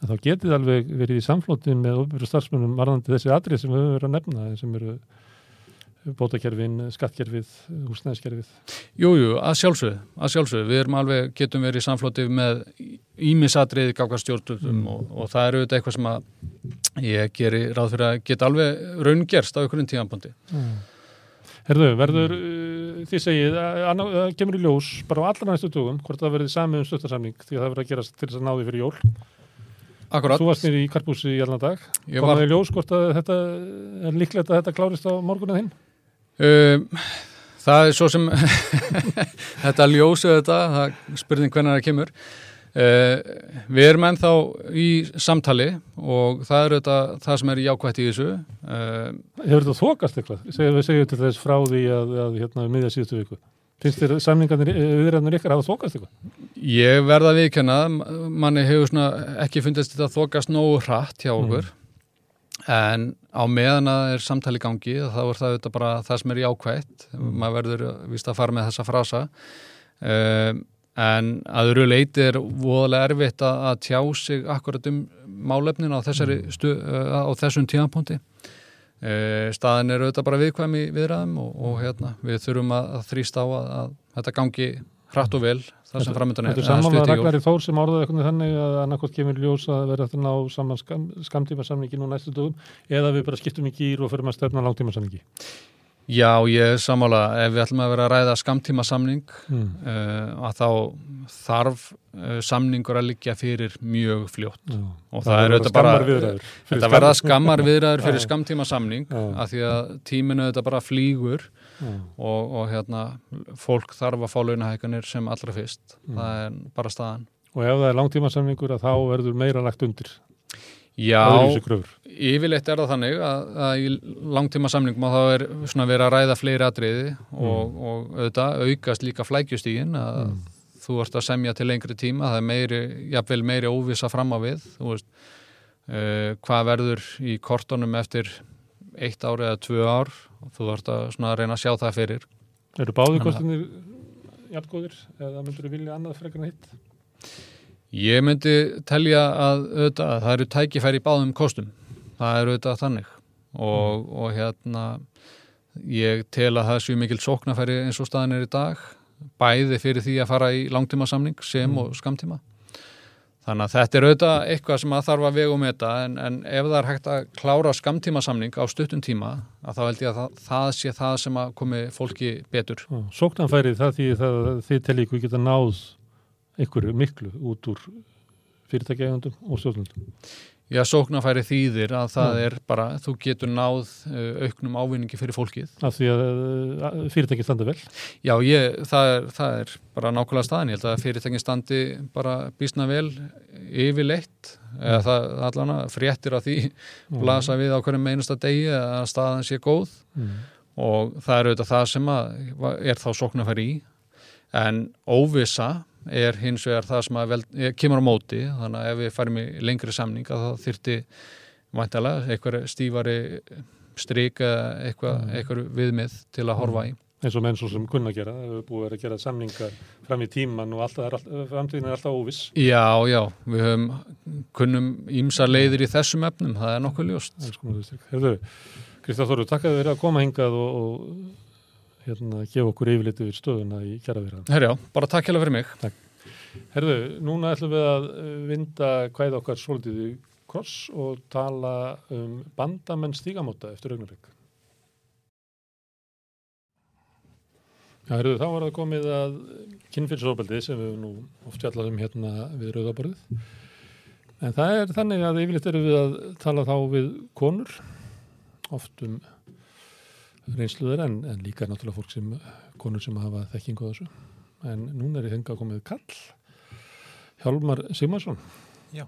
að þá getið alveg verið í samflóttin með ofurur starfsmunum varðandi þessi atrið sem við höfum verið að nefna, sem eru bótakerfin, skattkerfið, húsnæðiskerfið? Jújú, að sjálfsögðu, að sjálfsögðu. Við erum alveg, getum verið í samflótið með ímisatriði gákast stjórnum mm. og, og það eru auðvitað eitthvað sem að ég geri ráð fyrir að geta alveg raungerst á einhverjum tíanbúndi. Mm. Herðu, verður uh, því segið að það kemur í ljós bara á allra næstu tugum hvort það verður samið um stöttarsamning því að það verður að gerast til þess að náði fyrir jól. Akkurat. Þú varst nýri í Karpúsi í allan dag. Komaði var... ljós hvort að þetta er líklegt að þetta klárist á morgunin hinn? Um, það er svo sem þetta ljósu þetta, það spurning hvernig það kemur. Uh, við erum ennþá í samtali og það er þetta, það sem er jákvægt í þessu. Uh, Hefur þetta þokast eitthvað? Við segjum til þess frá því að, að hérna miðja síðustu viku. Finnst þér samningarnir viðræðanir ykkar að það þokast eitthvað? Ég verða að viðkjanna, manni hefur ekki fundist þetta þokast nógu hratt hjá okkur mm. en á meðan að það er samtali gangi þá er það bara það sem er jákvægt mm. maður verður vist að fara með þessa frasa um, en að öru leiti er voðalega erfitt að, að tjá sig akkurat um málefnin á, mm. stu, á þessum tíðanpónti E, staðin er auðvitað bara viðkvæmi viðræðum og, og hérna, við þurfum að, að þrýsta á að, að þetta gangi hratt og vel þar sem framöndan er. Þetta er saman að Ragnari Þór sem orðaði eitthvað þannig að annarkot kemur ljós að vera eftir ná saman skam, skamtíma samningi nú næstu dögum eða við bara skiptum í gýr og fyrir að stefna langtíma samningi. Já, ég er samála, ef við ætlum að vera að ræða skamtíma samning mm. uh, að þá þarf uh, samningur að liggja fyrir mjög fljótt. Já. og það, það er auðvitað bara þetta verða skammar viðræður fyrir skamtíma samning að því að tíminu auðvitað bara flýgur og, og hérna fólk þarf að fá launahækanir sem allra fyrst, mm. það er bara staðan. Og ef það er langtímasamningur að þá verður meira lagt undir. Já. Yfirleitt er það þannig að, að í langtíma samningum að þá er svona verið að ræða fleiri atriði og, og auðvitað aukast líka flækjustígin að Mm. þú ert að semja til lengri tíma, það er meiri, jafnvel meiri óvisa fram á við, þú veist, uh, hvað verður í kortunum eftir eitt ár eða tvö ár og þú ert að svona reyna að sjá það fyrir. Eru að- kostinir jafngóðir eða myndur þú vilja annað frekar en hitt? Ég myndi telja að, auðvitað, að það eru tækifæri í báðum kostum. Það eru auðvitað þannig og, og hérna ég tel að það séu mikil sóknafæri eins og staðin er í dag bæði fyrir því að fara í langtíma samning sem og skamtíma. Þannig að þetta er auðvitað eitthvað sem að þarf að vega um þetta en, en ef það er hægt að klára skamtíma samning á stuttum tíma að þá held ég að það, það sé það sem að komi fólki betur. Sóknanfærið það því það að þið telli ykkur geta náð ykkur miklu út úr fyrirtækjaegundum og stjórnundum. Já, sóknarfæri þýðir að það er bara, þú getur náð uh, auknum ávinningi fyrir fólkið. Af því að uh, fyrirtæki standa vel. Já, ég, það, er, það er bara nákvæmlega staðan. Ég held að fyrirtækin standi bara bísna vel yfirleitt, eða það allan að fréttir af því blasa við á hverjum einasta degi að staðan sé góð Mm. og það er auðvitað það sem að er þá sóknarfæri í. En óvissa er hins vegar það sem vel, eh, kemur á móti, þannig að ef við farum í lengri samning það þyrti væntalega eitthvað stífari strik eða eitthvað, Mm. eitthvað viðmið til að horfa í. eins og menn svo sem kunna gera. Það hefur búið vera að gera samningar fram í tíman og alltaf, all, framtíðin er alltaf óviss. Já, já, við höfum kunnum ímsa leiðir í þessum efnum, það er nokkuð ljóst. Viðstrik. Herðu, Kristján Þorður, takk að þið verið að koma hingað og, og hérna, gefa okkur yfirleitt yfir stöðuna í kjaraverðan. Herjá, bara takk hjá fyrir mig. Herðu, núna ætlum við að uh, vinda hvæð okkar svolítið í kross og tala um bandamenn stígamóta eftir augnablik. Já, herðu, þá var það komið að kynfyrsofbeldi sem við nú oft fjallað um hérna við rauðaborðið. En það er þannig að yfirleitt erum við að tala þá við konur, oft um reynsluður en, en líka náttúrulega fólk sem, konur sem hafa þekkingu á þessu. En núna er ég þenga komið kall, Hjálmar Sigmarsson. Já.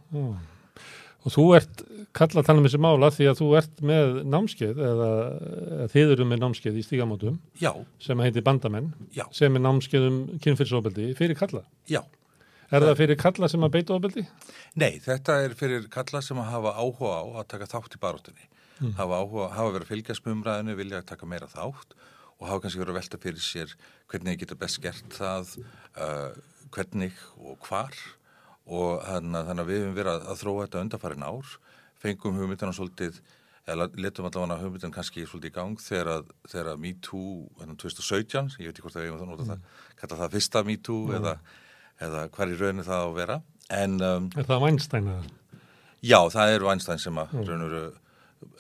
Og þú ert kalla að tala um þessi mála því að þú ert með námskeið eða, eða þið eru með námskeið í stígamótum Já, sem heitir bandamenn já, sem er námskeið um kynfyrsofbeldi fyrir kalla. já. Er það fyrir kalla sem að beita ofbeldi? Nei, þetta er fyrir kalla sem að hafa áhuga á að taka þátt í baróttunni. Mm. Hafa áhuga, hafa verið að fylgjast með umræðinu, vilja að taka meira þátt og hafa kannski verið að velta fyrir sér hvernig þið getur best gert það, uh, hvernig og hvar og þannig, að við hefum verið að, að þróa þetta undarfærin ár, fengum hugmyndina svolítið, eða letum allavega hugmyndin kannski svolítið í gang þegar að, þegar að MeToo, þannig 2017, ég veit ekki hvort að við hefum það notað það, kalla það fyrsta MeToo eða, eða hvar í rauninu það á að vera, en um, Er það Weinstein eða? Já, það er Weinstein sem að Mm. raunur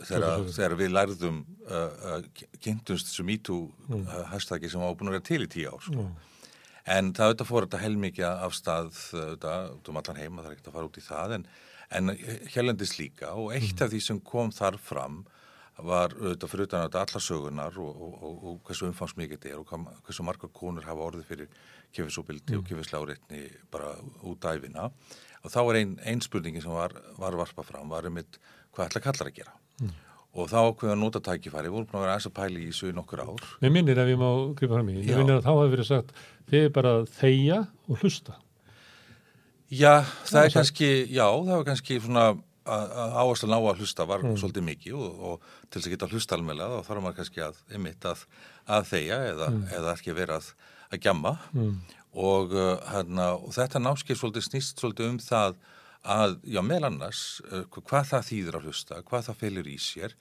þegar, þegar við lærðum uh, uh, kynntumst þessu MeToo Mm. uh, hashtaggi sem var búin að vera til í tíu ár sko. Já. en það auðvitað fór þetta heilmikið af stað auðvitað, út um allan heima, það er ekkert að fara út í það en, en hérlendis líka og eitt Mm. af því sem kom þar fram var auðvitað fyrir utan þetta allar sögunar og, og, og, og hversu umfangsmikið þetta er og hversu margar konur hafa orðið fyrir kefisúbildi Mm. og kefisláreitni bara út æfina og þá er ein, ein spurningi sem var, var varpa fram var einmitt hvað ætla kallar að gera Mm. og þá ákveða að nota tækifæri, voru búin að vera aðeins að pæli í þessu í nokkur ár Mér minnir ef ég má gripa fram í, mér minnir að þá hafi verið sagt þið er bara að þegja og hlusta. Já, það er sagt. kannski, já, það var kannski svona áherslu ná að hlusta var Mm. svolítið mikið og, og til þess að geta að hlusta almennilega þá þarf maður kannski að, einmitt að, að þegja eða, eða ekki vera að, að gjamma Mm. og, uh, hana, og þetta námskeið svolítið snýst svolítið um það að, já, meðal annars uh, hvað það þýðir að hlusta, hvað það felur í sér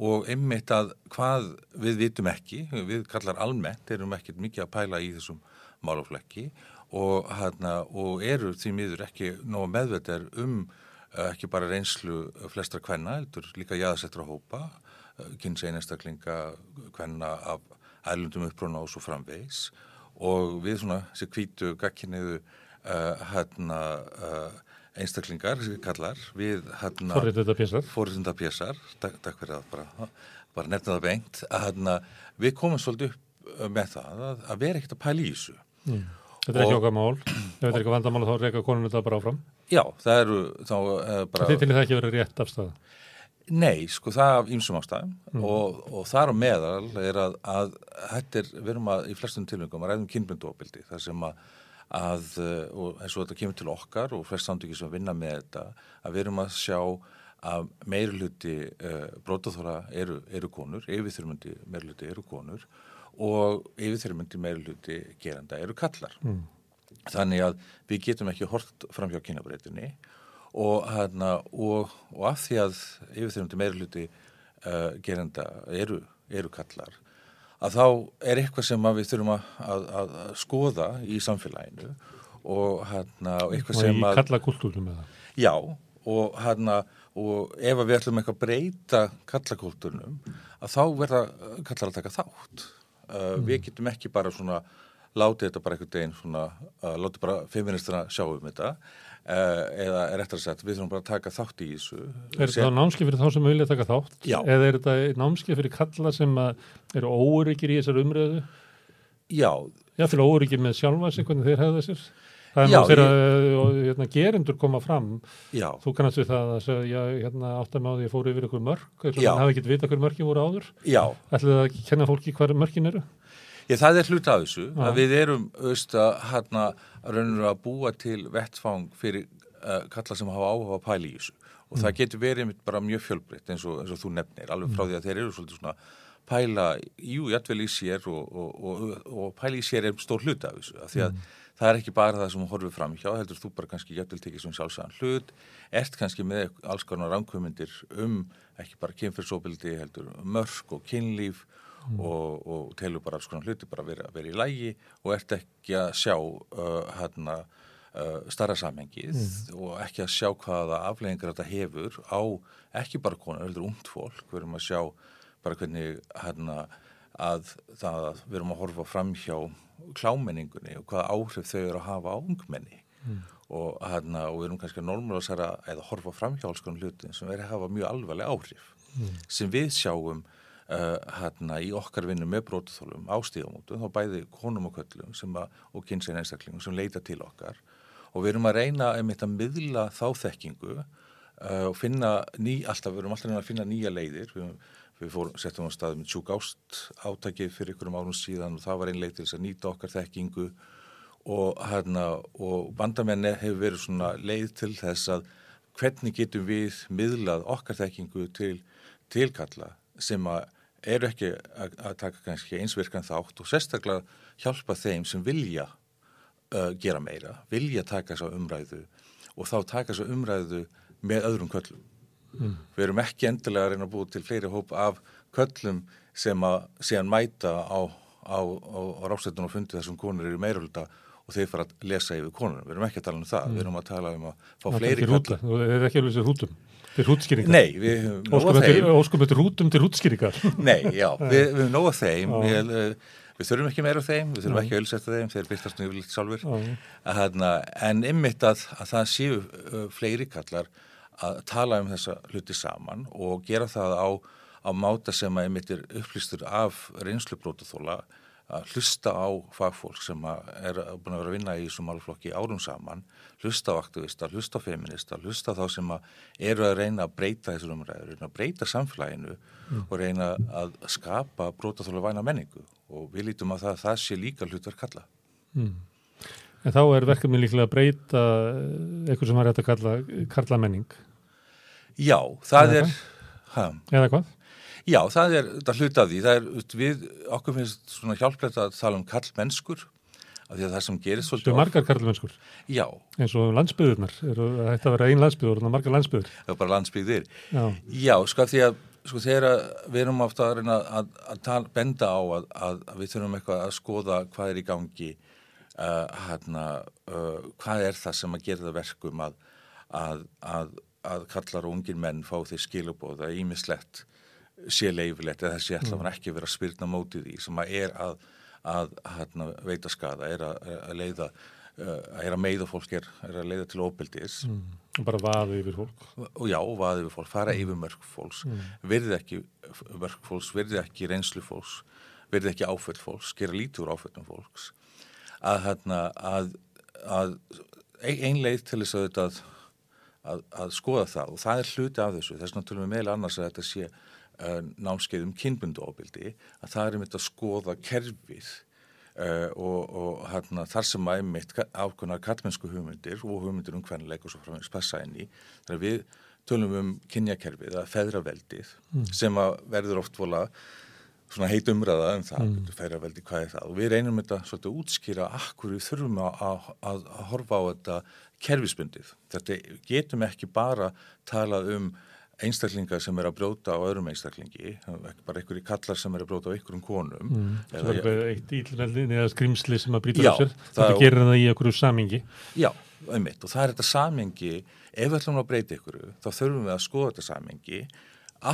og einmitt að hvað við vitum ekki, við kallar almennt, erum ekkert mikið að pæla í þessum málaflekki og, hana, og eru því miður ekki nóg meðvetar um uh, ekki bara reynslu flestra kvenna, heldur líka jaðasettra hópa, uh, kynseinestaklinga, kvenna af ælundum uppróna og svo framvegis. Og við svona þessi kvítu gagkinniðu uh, hérna uh, einstaklingar, kallar, við hérna Forrið þetta pjessar. fóriðsunda pjessar, takk, takk fyrir að bara, bara nefna það beint, að hérna, við komum svolítið upp með það að, að vera ekkert að pæla í þessu. Þetta er ekki okkar mál. Ef þetta er eitthvað vandamála þá reyka konunum þetta bara áfram. Já, það eru þá uh, bara... Til það ekki verið rétt afstæða? Nei, sko það af ýmsum ástæðum mm. og, og þar á meðal er að, að þetta er, við erum að í flestum tilvægum að ræðum kynbundofbildi þar sem að, að og eins og þetta kemur til okkar og flest samtöki sem vinna með þetta að við erum að sjá að meiri hluti uh, brótaþóra eru, eru konur, yfirþyrmundi meiri hluti eru konur og yfirþyrmundi meiri hluti geranda eru kallar. Mm. Þannig að við getum ekki hort fram hjá kynabreitinni og, hérna, og, og af því að meira hluti uh, gerenda eru, eru kallar að þá er eitthvað sem við þurfum að, að, að skoða í samfélaginu og hérna og eitthvað sem að... Og í kallakultúrum eða? Já og hérna og ef við ætlum eitthvað að breyta kallakultúrnum að þá verða kallar að taka þátt. Uh, mm. Við getum ekki bara svona látið þetta bara einhvern veginn svona, uh, látið bara feministra sjá um þetta eða er eftir að setja, við þurfum bara að taka þátt í þessu. Er þetta námskið fyrir þá sem vilja taka þátt? Já. Eða er þetta námskið fyrir kalla sem eru óryggir í þessar umröðu? Já. Já, fyrir óryggir með sjálfa sig, hvernig þeir hefða þessir? Það er náttúrulega þegar hérna, gerendur koma fram. Já. Þú kannast við það að segja, hérna áttar því að fóru yfir ykkur mörg, þannig að það hafi ekkert vita hver mörgin voru áður. Já. Ætlaði að kenna fólki hver mörgin eru? Ég, það er hlut af þessu, Já. að við erum auðvist að hérna raunir að búa til vettfang fyrir uh, kalla sem hafa áhuga að pæla í þessu og mm. það getur verið bara mjög fjölbreytt eins, eins og þú nefnir, alveg frá mm. því að þeir eru svolítið svona pæla, jú, jættvel í sér og, og, og, og pæla í sér er stór hlut af þessu, af því að mm. það er ekki bara það sem horfið fram hjá, heldur þú bara kannski jættvel tekið sem sjálfsæðan hlut, ert kannski með alls konar rangkvömyndir um ekki bara kynferðsóbildi, heldur mörg og kynlíf mm. og, og telur bara alls konar hluti bara að vera, vera í lægi og ert ekki að sjá uh, hérna uh, starra samhengið mm. og ekki að sjá hvaða afleggingar þetta hefur á ekki bara konar, heldur umt fólk, við erum að sjá bara hvernig hérna að það að við erum að horfa fram hjá klámenningunni og hvaða áhrif þau eru að hafa á ungmenni mm. og, hérna, og við erum kannski að normalisera eða horfa fram hjá alls konar hlutin sem verður að hafa mjög alvarlega áhrif mm. sem við sjáum hérna í okkar vinnu með brótuþólum á stíðamótum, þá bæði konum og köllum að, og kynsegin einstaklingum sem leita til okkar. Og við erum að reyna einmitt að miðla þá þekkingu uh, og finna ný, alltaf, við erum alltaf að finna nýja leiðir, við, við fórum, settum á stað með tjúk ást átakið fyrir ykkurum árum síðan og það var einn leið til þess að nýta okkar þekkingu. Og, hérna, og bandamenni hefur verið svona leið til þess að hvernig getum við miðlað okkar þekkingu til tilkalla sem að eru ekki að, að taka kannski einsvirkan þátt og sérstaklega hjálpa þeim sem vilja uh, gera meira, vilja taka þessa umræðu og þá taka þessa umræðu með öðrum köllum. Mm. Við erum ekki endilega að reyna að búið til fleiri hóp af köllum sem að síðan mæta á, á, á, á rástættun og fundi þessum konur eru meirulda og þeir fara að lesa yfir konunum. Við erum ekki að tala um það, mm. við erum að tala um að fá það fleiri köllum. Það er ekki alveg sér hútum. Til hútskýringar? Nei, við höfum nóga þeim. Óskum eftir hútum til hútskýringar? Nei, já, við, höfum nóga þeim. Við, eh, við þurfum ekki meira þeim, við þurfum ekki að ölsetta þeim, þeir byrtast nú yfirleitt sjálfur. Að, en ymmit að, að það séu uh, fleiri kallar að tala um þessa hluti saman og gera það á, á máta sem að ymmit er upplýstur af reynslubrótuþóla að hlusta á fagfólk sem er búin að vera að vinna í þessum málflokki árum saman, hlusta á aktivista, hlusta á feminista, hlusta á þá sem að eru að reyna að breyta þessum umræður, reyna að breyta samfélaginu mm. og reyna að skapa brótaþóla væna menningu og við lítum að það, það sé líka hlutverk kalla. Mm. En þá er verkefni líklega að breyta eitthvað sem er hægt að kalla karla menning? Já, það Eða er... Eða hvað? Já, það er þetta hlut af því. Það er, við, okkur finnst svona hjálplegt að tala um karlmennskur, af því að það sem gerir svolítið... Er margar karlmennskur? Já. Eins og landsbyðurnar, það ætti að vera einn landsbyður, er margar landsbyður. Það er bara landsbyðir. Já. Já, sko því að, sko þegar við erum ofta að reyna að, að tala, benda á að, að, að við þurfum eitthvað að skoða hvað er í gangi, uh, hana, uh, hvað er það sem að gera það verkum að kallar og ungir menn fá því skilubóða ímislegt sé leifilegt eða þessi ætla hann ekki verið að spyrna mótið í sem að er að, að, að hérna, veita skada, er að, að leiða uh, er að meiða fólk er, er að leiða til óbyldis mm. bara vaði yfir fólk já, vaði yfir fólk, fara mm. yfir mörg fólks mm. verði ekki mörg fólks verði ekki reynslu fólks verði ekki áföll fólks, gera lítur áföllum fólks að hérna að að ein leið til þess að, að, að, að skoða það og það er hluti af þessu, þess tölum við meila annars að þetta sé námskeið um kynbundu ofbildi, að það er þetta að skoða kerfið uh, og, og hérna, þar sem að einmitt ákveðnar kallmennsku hugmyndir og hugmyndir um hvernig og svo frá því spessa inn í, þannig að við tölum um kynjakerfið, að feðraveldið mm. sem að verður oft vola svona heit umræða um það, mm. feðraveldi hvað er það og við reynum þetta svolítið að útskýra akkur við þurfum að, að, að horfa á þetta kerfisbundið. Þetta getum ekki bara talað um einstaklingar sem er að bróta á öðrum einstaklingi, bara einhverju kallar sem er að bróta á einhverjum konum. Mm. Það er bara eitt ílnefni eða skrimsli sem að brýta á sér, þetta gerir það í einhverju samingi. Já, einmitt og það er þetta samingi, ef við ætlum að breyta einhverju, þá þurfum við að skoða þetta samingi,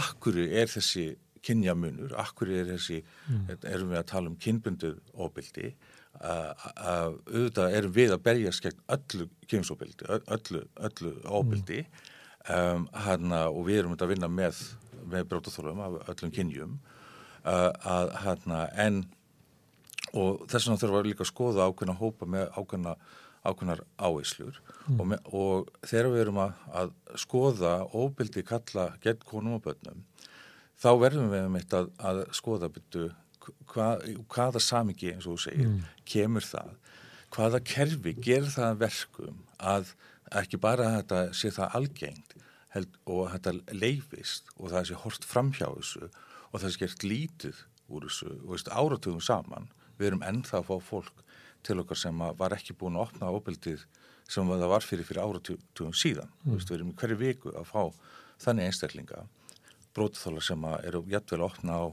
akkur er þessi kynjamunur, akkur er þessi, mm. erum við að tala um kynbunduð óbildi, auðvitað erum við að berjast gegn öllu kynnsóbildi, öllu, öllu óbildi mm um, hana, og við erum að vinna með, með brótaþólum af öllum kynjum uh, að hana, en og þess vegna þurfum við líka að skoða ákveðna hópa með ákveðna ákveðnar áeyslur mm. og, og þegar við erum að, að skoða óbildi kalla gegn konum og börnum þá verðum við með þetta að, að skoða byrju hva, hvaða samingi eins og þú segir mm. kemur það hvaða kerfi ger það verkum að ekki bara þetta sé það algengt held, og þetta leifist og það sé hort framhjá þessu og það sé gert lítið úr þessu og veist, áratugum saman við erum ennþá að fá fólk til okkar sem var ekki búin að opna ábyldið sem það var fyrir fyrir áratugum síðan mm. veist, við erum í hverju viku að fá þannig einstaklinga brótaþálar sem eru jættvel að opna á,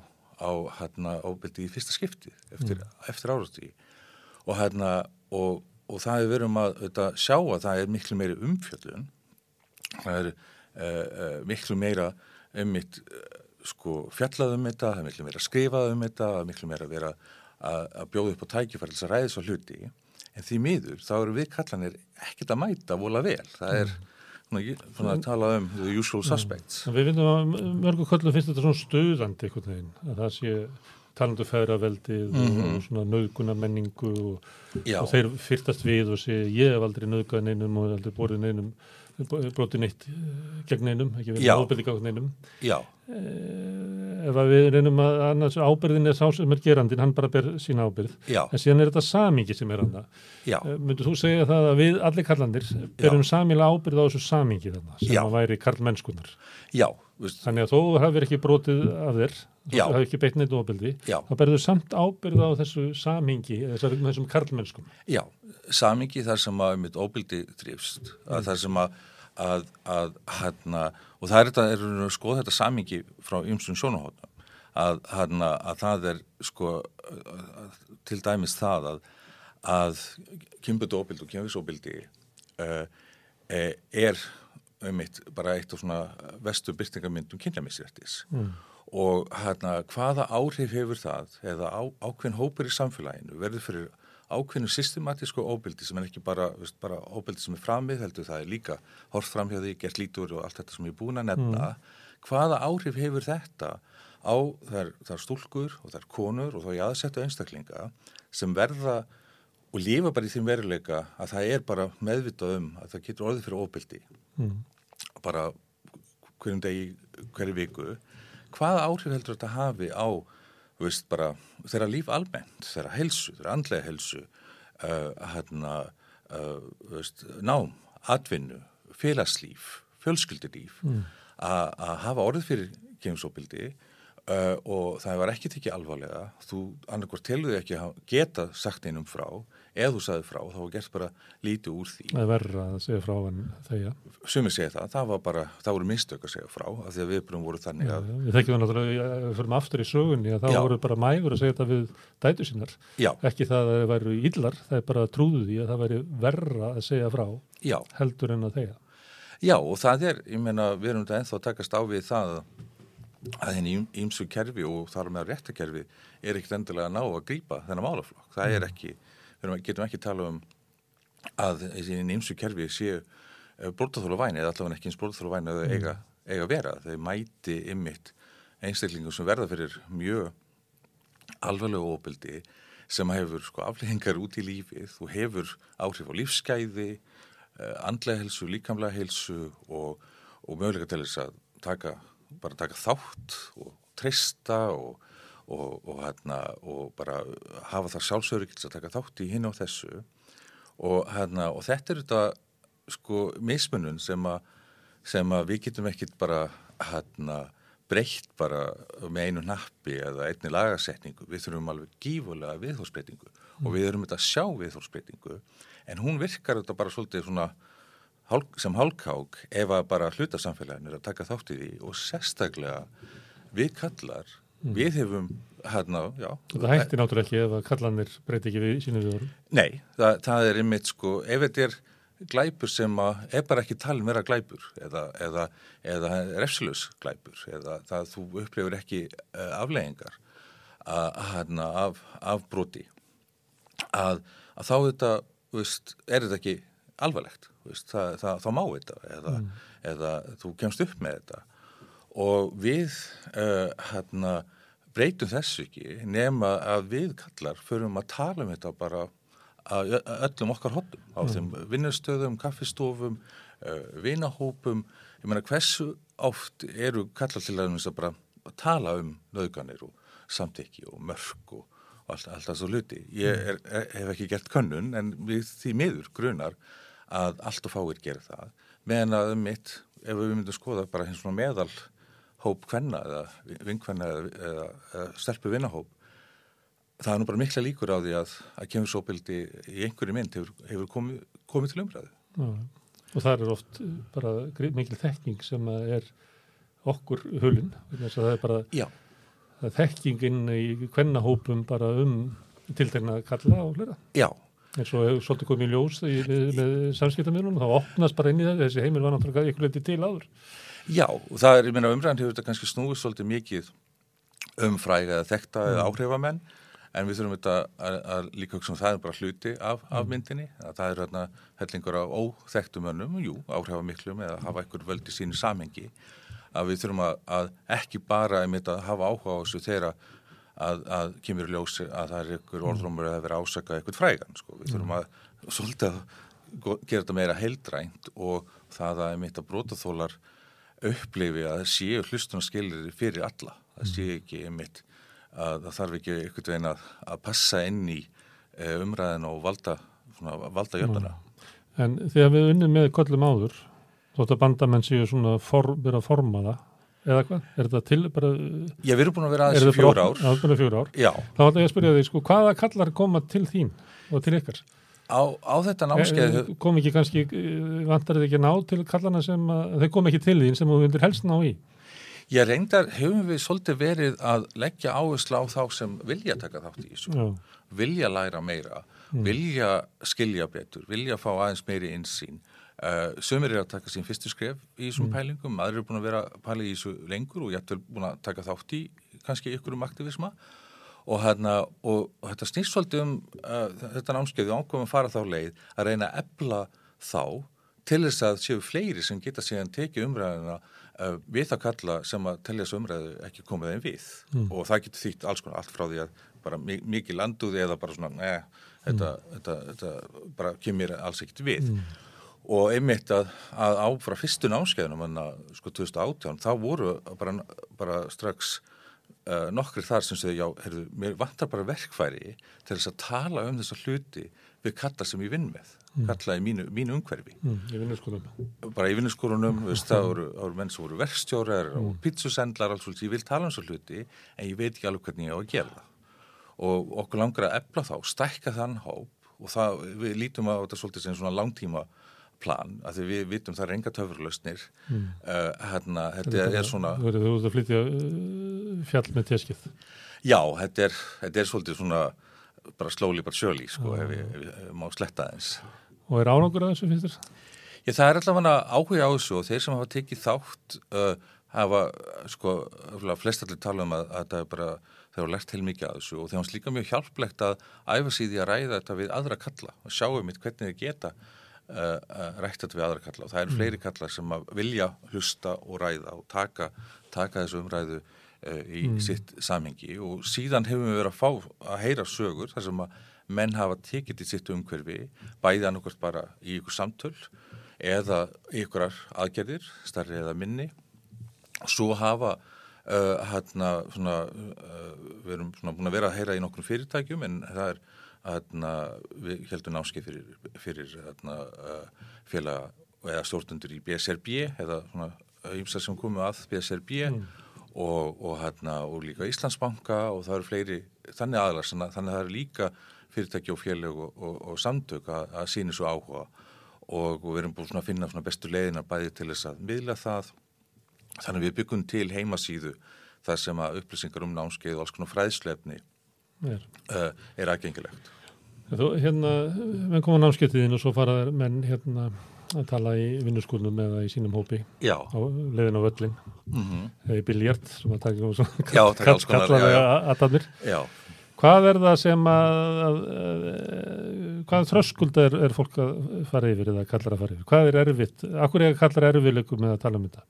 á hérna, ábyldið í fyrsta skipti eftir, mm. eftir áratugum og hérna og og það er verið um að, að sjá að það er miklu meiri umfjöldun það er uh, miklu meira um mitt sko fjallað um þetta, miklu meira skrifað um þetta, miklu meira vera að, að bjóða upp á tækifærlis að ræði svo hluti en því miður þá eru við kallanir ekkert að mæta vola vel, það er svona að tala um the usual suspects. Mm. Við finnum að mörgu kallu finnst þetta svona stöðandi einhvern veginn, að það sé talandu feðraveldið mm -hmm. og mhm. svona nöðguna menningu og, og þeir fyrtast við og sé ég hef aldrei nöðgað neinum og aldrei borðið neinum broti neitt eh, gegn einum, ekki verið ábyrði gegn einum Já. Eh, ef við reynum að annars ábyrðin er sá sem er gerandin, hann bara ber sína ábyrð Já. en síðan er þetta samingi sem er hann eh, myndur þú segja það að við allir kallandir berum samíla ábyrð á þessu samingi þarna, sem Já. að væri karlmennskunar Já. Þannig að þú hafið ekki brotið af þér, þú hafið ekki beitt neitt ofbeldi, þá berður samt ábyrð á þessu samingi, þessum karlmennskum. Já, samingi þar sem að mitt ofbeldi þrýfst, mm. þar sem að, að, að hérna, og það er þetta, við að skoða þetta samingi frá ymsum sjónahóttum, að, hérna, að það er sko til dæmis það að, að kynbötu ofbeldi og kynfisofbeldi uh, er um eitt, bara eitt af svona vestu byrtingamyndum kynjamissrættis mm. og hérna hvaða áhrif hefur það eða á, ákveðin hópur í samfélaginu verður fyrir ákveðinu systematísku óbildi sem er ekki bara, veist, bara óbildi sem er framið, heldur það er líka hort framhjáði, gert lítur og allt þetta sem ég er búin að nefna. Mm. hvaða áhrif hefur þetta á þar, þar stúlkur og þar konur og þá ég aðsettu einstaklinga sem verða og lifa bara í þeim veruleika að það er bara meðvitað um að það getur orðið fyrir óbildi mm. Bara hverjum degi, hverju viku. Hvaða áhrif heldur þetta hafi á veist, bara, þeirra líf almennt, þeirra helsu, þeirra andlega helsu uh, hérna, uh, veist, nám, atvinnu félagslíf, fjölskyldilíf mm. að hafa orðið fyrir kemsóbildi uh, og það var ekki tekið alvarlega þú annarkvært telur þig ekki að geta sagt einum frá eða þú sagði frá, þá var gert bara lítið úr því. Það er verra að segja frá en þegar. Sumið segja það, það var bara, það voru mistök að segja frá, af því að viðbröðum voru þannig að... Já, við þekkjum það náttúrulega, við förum aftur í sögunni að það já. voru bara mægur að segja þetta við dætu sínar. Já. Ekki það að það væru íllar, það er bara trúðu því að það væri verra að segja frá já. heldur en að þegar. Já, og það er, ég meina, við erum þetta að við henni ímsu kerfi og þar með réttakerfi er ekkert endilega að ná að grípa þennan málaflokk. Það er mm. ekki við getum ekki tala um að þessi nýmsu kerfi séu eh, brótaþólu væni eða allavega ekki eins brótaþólu væni að það eiga, mm. eiga vera. Þeir mæti ymmit einstaklingu sem verða fyrir mjög alvarlegu óbildi sem hefur sko afleggingar út í lífið og hefur áhrif á lífsgæði, uh, andlega helsu, líkamlega helsu og, og möguleika til þess að taka, bara taka þátt og treysta og, og, og, hérna, og bara hafa það sjálfsögur að taka þátt í hinn á þessu hérna, og þetta er þetta sko mismunum sem að sem að við getum ekkit bara hérna breytt bara með einu nappi eða einni lagarsetningu, við þurfum alveg gífulega viðhórsbreytingu mm. og við þurfum þetta að sjá viðhórsbreytingu en hún virkar þetta bara svolítið svona sem hálkák ef að bara hlutasamfélagin er að taka þátt í því og sérstaklega við kallar, mm. við hefum hérna, já. Það hætti náttúrulega ekki ef að kallanir breyti ekki við sínu viðhórum? Nei, það, það er einmitt sko, ef þetta er glæpur sem að er bara ekki talin vera glæpur eða, eða, eða refslus glæpur eða það þú upplifur ekki uh, afleggingar að, af, af broti að, að þá þetta veist, er þetta ekki alvarlegt veist, það, það, þá má þetta eða, mm. eða þú kemst upp með þetta og við uh, hérna, breytum þessu ekki nema að við kallar förum að tala um þetta bara að öllum okkar hotum á mm. þeim vinnustöðum, kaffistofum vinahópum ég meina hversu oft eru kallar til að bara að tala um nöðganir og samtekki og mörg og allt, allt það svo luti ég mm. er, er, hef ekki gert könnun en við því miður grunar að allt og fáir gera það meðan að mitt, ef við myndum skoða bara hins svona meðal hóp kvenna eða vinkvenna eða, eða, eða stelpu vinnahóp það er nú bara mikla líkur á því að, að kemursobildi í einhverju mynd hefur, hefur komið, komið til umræðu. Já, og það er oft bara mikil þekking sem er okkur hulun, það er bara er þekkingin í kvennahópum bara um tiltegna kalla og hlera. Já. En svo hefur svolítið komið í ljós í, með, með samskiptamjörnum, þá opnast bara inn í það, þessi heimil var náttúrulega ykkur leiti til áður. Já, það er, ég meina, umræðan hefur þetta kannski snúið svolítið mikið um fræga eða þekta mm. eða áhrifamenn en við þurfum þetta að, að líka hugsa um það er bara hluti af, af mm. myndinni að það er hérna hellingur á óþektum önnum, jú, áhrifamiklum eða hafa einhver völdi sínu samhengi að við þurfum að, að ekki bara einmitt að hafa áhuga á þessu þegar að, að kemur í ljósi að það er einhver mm. orðrumur að vera ásaka eitthvað frægan, sko, við þurfum mm. að svolítið að gera þetta meira heildrænt og það að einmitt að brótaþólar upplifi að það séu hlustunarskilir fyrir alla, það séu ekki einmitt að það þarf ekki einhvern veginn að, að passa inn í e, umræðin og valda, valda jöfnuna. En þegar við unnum með kollum áður, þótt að bandamenn séu svona for, vera að forma það, eða hvað? Er þetta til bara... Já, við erum búin að vera aðeins fjór ár. Já, að. Já. Þá ætla ég að spyrja þig, sko, hvaða kallar koma til þín og til ykkar? Á, á þetta námskeið... E, kom ekki kannski, vantar þið ekki ná til kallana sem, að, þeir kom ekki til þín sem þú myndir helst ná í? Ég reyndar, hefum við svolítið verið að leggja áherslu á þá sem vilja taka þátt í þessu, vilja læra meira, mm. vilja skilja betur, vilja fá aðeins meiri insýn. Uh, Sumir er að taka sín fyrstu skref í þessum mm. pælingum, aðrir eru búin að vera pæli í þessu lengur og ég ætti búin að taka þátt í kannski ykkur um aktivisma og, hérna, og, og þetta snýst svolítið um uh, þetta námskeiði að fara þá leið að reyna að ebla þá til þess að séu fleiri sem geta síðan tekið umræðina uh, við það kalla sem að telja þessu umræðu ekki komið einn við mm. og það getur þýtt alls konar, allt frá því að bara mikið landuði eða bara svona neða, þetta, mm. þetta, þetta bara kemur alls ekkit við mm. og einmitt að, að á frá fyrstun áskæðunum að sko 2018 þá voru bara, bara strax uh, nokkri þar sem segja já, heyrðu, mér vantar bara verkfæri til þess að tala um þessa hluti við kalla sem ég vinn með mm. kalla í mínu, mínu umhverfi mm, í vinnuskórunum bara í vinnuskórunum, það voru, voru menn sem voru verkstjórar mm. og pizzusendlar alls svolítið, ég vil tala um svo hluti en ég veit ekki alveg hvernig ég á að gera það og okkur langar að ebla þá, stækka þann hóp og það, við lítum á þetta svolítið sem svona langtíma plan, af því við vitum það er enga töfurlausnir mm. uh, hérna, þetta er, er svona Þú verður að flytja uh, fjall með teskið Já, þetta er, þetta er svolítið svona bara slóli bara sjöli, sko, ég, ef ég má sletta eins Og er árangur að þessu finnst þér? Ég, það er allavega áhuga á þessu og þeir sem hafa tekið þátt uh, hafa, sko, flestallir tala um að, að það er bara, þeir hafa lært heil mikið að þessu og þeir hafa líka mjög hjálplegt að æfa síði að ræða þetta við aðra kalla og sjáum mitt hvernig þeir geta uh, rætt þetta við aðra kalla og það eru mm. fleiri kallar sem vilja hlusta og ræða og taka, taka þessu umræðu uh, í mm. sitt samhengi og síðan hefum við verið að fá að heyra sögur þar sem að menn hafa tekið til sitt umhverfi bæði annarkvært bara í ykkur samtöl eða ykkurar aðgerðir, starri eða minni og svo hafa uh, hérna svona uh, við erum svona búin að vera að heyra í nokkrum fyrirtækjum en það er hérna við heldum náskið fyrir, fyrir hérna uh, félag eða stjórnundur í BSRB eða svona ymsar sem komu að BSRB mm. og, og hérna og líka Íslandsbanka og það eru fleiri þannig aðlar þannig að það eru líka fyrirtæki og félag og, og, samtök að, að síni svo áhuga og við erum búin að finna bestu leiðina bæði til þess að miðla það þannig við byggum til heimasíðu þar sem að upplýsingar um námskeið og alls konar fræðslefni er, uh, er aðgengilegt. Þú, hérna, menn koma námskeiðin og svo fara menn hérna að tala í vinnuskólunum eða í sínum hópi. Já. á leðin á völlin mm -hmm. eða í biljart sem að taka um svona kallaði aðtannir hvað er það sem að, að, að hvað þröskuld er, er fólk að fara yfir eða kallar að fara yfir? Hvað er erfitt, akkur er kallar erfiðleikum með að tala um þetta?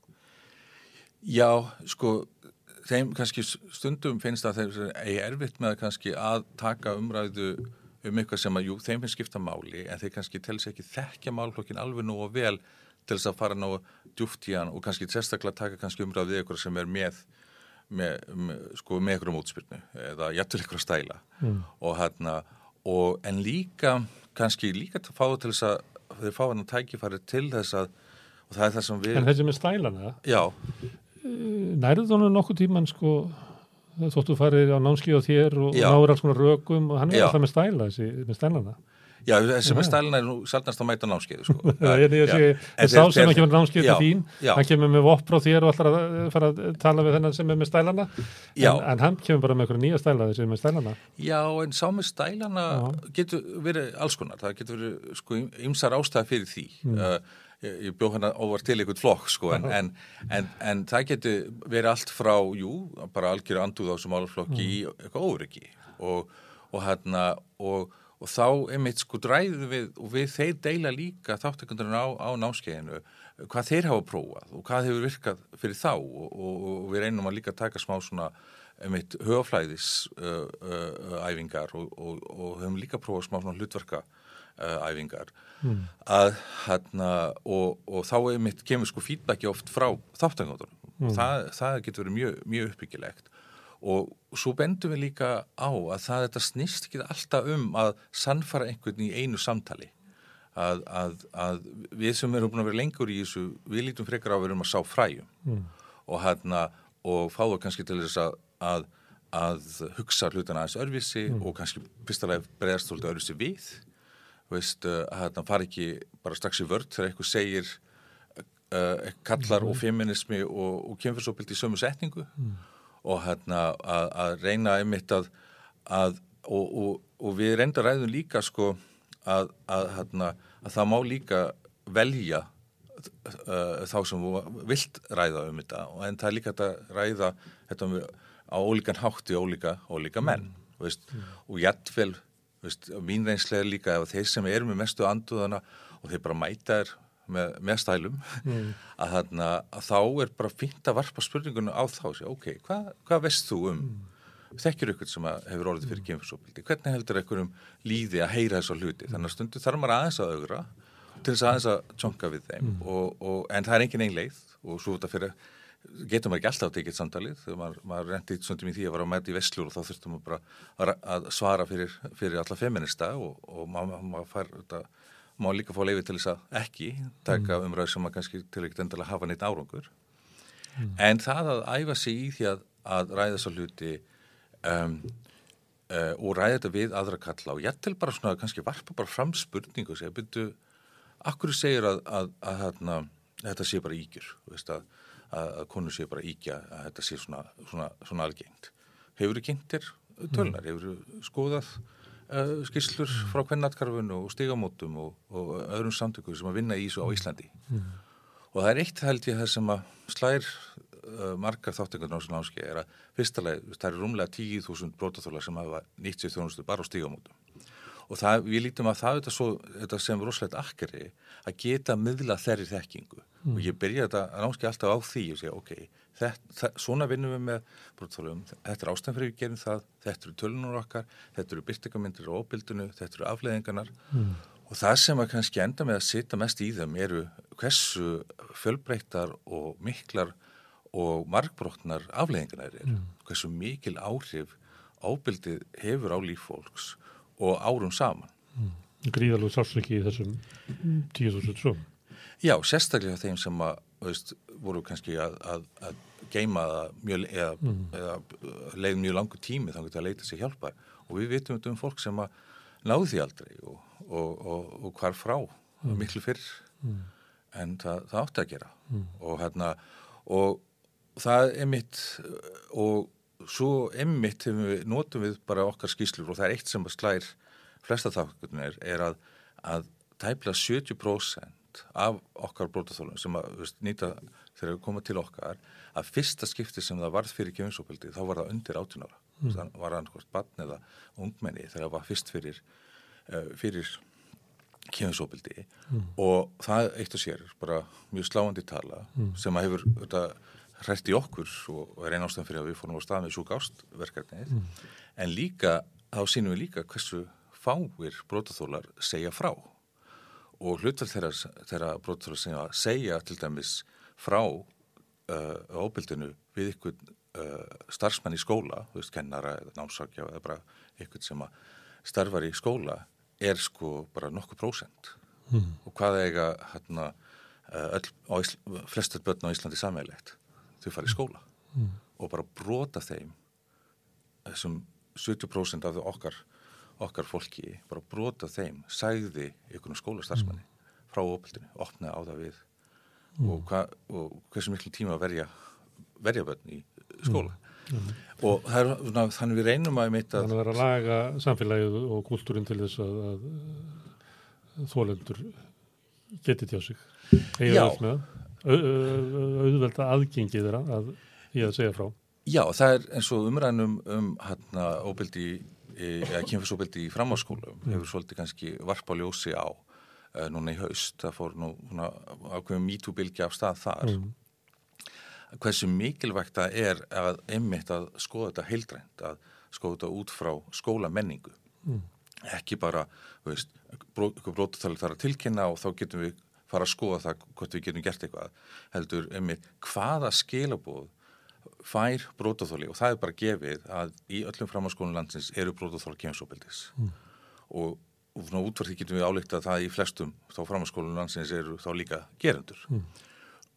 Já, sko þeim kannski stundum finnst að þeir er erfitt með kannski að taka umræðu um eitthvað sem að, jú, þeim finnst skipta máli en þeir kannski telsi ekki þekkja málflokkin alveg nú og vel til þess að fara nú djúft í hann og kannski sérstaklega taka kannski umræðið eitthvað sem er með með, með, sko, með eitthvað um útspyrnu eða jættur eitthvað stæla mm. og hérna, og en líka kannski líka til að fá til þess að þeir fá hann að tækifæri til þess að og það er það sem við En þessi með stælana? Já Nærðu þú nokkuð tíman sko þóttu farið á námski á þér og Já. náður alls konar rökum og hann er Já. alltaf með stæla þessi, með stælana. Já, þessi með stælana er nú sælnast að mæta námskeiðu sko. Það sá sem að kemur námskeið til þín, hann kemur með vopp frá þér og alltaf að fara að tala við þennan sem er með stælana. En, en hann kemur bara með eitthvað nýja stæla þessi með stælana. Já, en sá með stælana getur verið alls konar, það getur verið sko ymsar ástæði fyrir því. Mm. uh, ég, ég bjóð hérna óvart til einhvern flokk sko en, en, en, en það getur verið allt frá, jú, bara algjör anduð á þessum álflokki mm. í eitthvað óryggi og, og hérna og, og þá einmitt sko dræðum við og við þeir deila líka þáttekundurinn á, á námskeiðinu hvað þeir hafa prófað og hvað hefur virkað fyrir þá og, og við reynum að líka taka smá svona einmitt höfaflæðis uh, uh, og höfum líka prófað smá svona hlutverka æfingar mm. að hérna og, og þá er mitt kemur sko feedbacki oft frá þáttangáðunum mm. það, það getur verið mjög, mjög uppbyggilegt og svo bendum við líka á að það þetta snýst ekki alltaf um að sannfara einhvern í einu samtali að, að, að við sem erum búin að vera lengur í þessu við lítum frekar á að vera um að sá fræjum mm. og hérna og fá það kannski til þess að, að að hugsa hlutana aðeins örfisi mm. og kannski fyrstulega bregðast svolítið örfisi við veist, uh, að það fari ekki bara strax í vörd þegar eitthvað segir uh, kallar mm. og feminismi og, og kemfyrsopildi í sömu setningu mm. og hérna að, að reyna einmitt að, að og, og, og við reynda ræðum líka sko að, að hérna að það má líka velja uh, þá sem vilt ræða um þetta en það er líka að ræða þetta á ólíkan hátti ólíka, ólíka menn mm. veist, mm. og jættvel veist, mín reynslega líka ef þeir sem eru með mestu anduðana og þeir bara mæta er með, með stælum mm. að, þarna, að þá er bara fint að varpa spurningunum á þá ok, hvað hva veist þú um mm. þekkir ykkur sem hefur orðið fyrir kemfisopildi hvernig heldur ykkur um líði að heyra þessu hluti, þannig að stundu þarf maður aðeins að augra til þess aðeins að tjonka við þeim mm. og, og, en það er engin einn leið og svo þetta fyrir getur maður ekki alltaf að tekið samtalið þegar maður, maður rendi svöndum í því að vera að mæta í vestlur og þá þurftum maður bara að svara fyrir, fyrir alla feminista og, og maður, maður fær þetta maður líka fá leiði til þess að ekki taka mm. umræð sem maður kannski til ekkert endilega hafa neitt árangur mm. en það að æfa sig í því að, að ræða svo hluti um, uh, og ræða þetta við aðra kalla og ég til bara svona kannski varpa bara fram spurningu og segja byrju, akkur segir að, að, að þetta sé bara ígjur, veist að að konur sé bara íkja að þetta sé svona, svona, svona algengt. Hefur þið kynntir tölnar, mm. hefur þið skoðað uh, skýrslur frá kvennatkarfunu og stigamótum og, og öðrum samtökum sem að vinna í þessu á Íslandi. Mm. Og það er eitt held ég það sem að slær uh, margar þáttengarnar á þessu námski er að fyrstulega, það er rúmlega 10.000 brótaþólar sem hafa nýtt sér þjónustu bara á stigamótum. Og það, við lítum að það þetta, svo, þetta sem rosalegt akkeri að geta miðla þeirri þekkingu mm. og ég byrja þetta náttúrulega alltaf á því og segja ok, þetta, svona vinnum við með brottþólum, þetta er ástæðan fyrir við gerum það, þetta eru tölunur okkar þetta eru byrtingamindir á óbildinu, þetta eru afleðingarnar mm. og það sem að kannski enda með að sita mest í þeim eru hversu fjölbreyttar og miklar og markbrotnar afleðingarnar er, mm. hversu mikil áhrif ábildið hefur á líffólks og árum saman. Mm. Gríðalúð sársleiki í þessum tíu þúsund svo. Já, sérstaklega þeim sem að, veist, voru kannski að, að, að geima mjög, eða, mm. eða leið mjög langu tími þannig að leita sér hjálpar og við vitum um fólk sem að náðu því aldrei og, og, og, og hvar frá mm. miklu fyrr mm. en það, það átti að gera mm. og hérna og það er mitt og svo emmitt við, notum við bara okkar skýslur og það er eitt sem að slær flesta þákkunir er að, að tæpla 70% af okkar brótaþólum sem að veist, nýta þegar við komum til okkar að fyrsta skipti sem það varð fyrir kjöfinsópildi þá var það undir 18 ára mm. þannig var það annars barn eða ungmenni þegar það var fyrst fyrir, uh, fyrir kjöfinsópildi mm. og það eitt og sér bara mjög sláandi tala mm. sem að hefur þetta hrætt í okkur og er einn ástæðan fyrir að við fórum á stað með súkástverkefnið mm. en líka, þá sínum við líka hversu fáir brótaþólar segja frá og hlutverð þeirra, brótaþólar segja, segja til dæmis frá uh, óbildinu við ykkur uh, starfsmenn í skóla, þú veist, kennara eða námsakja eða bara ykkur sem að starfar í skóla er sko bara nokkuð prósent mm. og hvað eiga hérna uh, öll, flestur börn á Íslandi sammeilegt þau fara í skóla mm. og bara brota þeim þessum 70% af okkar, okkar fólki, bara brota þeim sæði ykkur um skólastarfsmanni mm. frá opildinu, opna á það við mm. og, hva, og hversu miklu tíma verja verja bönn í skóla mm. og er, þannig við reynum að þannig að vera að laga samfélagið og kúltúrin til þess að, að þólendur geti tjá sig Já, auðvelda aðgengið þeirra að ég að segja frá. Já, það er eins og umrænum um hérna óbildi, eða kynfisóbildi í framháskólum mm. hefur svolítið kannski varpa ljósi á uh, núna í haust, það fór nú ákveðum mítúbilgi af stað þar. Mm. Hversu mikilvægt það er að einmitt að skoða þetta heildrænt, að skoða þetta út frá skólamenningu. Mm. Ekki bara, veist, brótatalið þarf að tilkynna og þá getum við fara að skoða það hvort við getum gert eitthvað heldur einmitt hvaða skilabóð fær brótaþóli og það er bara gefið að í öllum framhanskónum landsins eru brótaþóla kemsóbildis mm. og, og útverð því getum við álíkt að það í flestum þá framhanskónum landsins eru þá líka gerendur mm.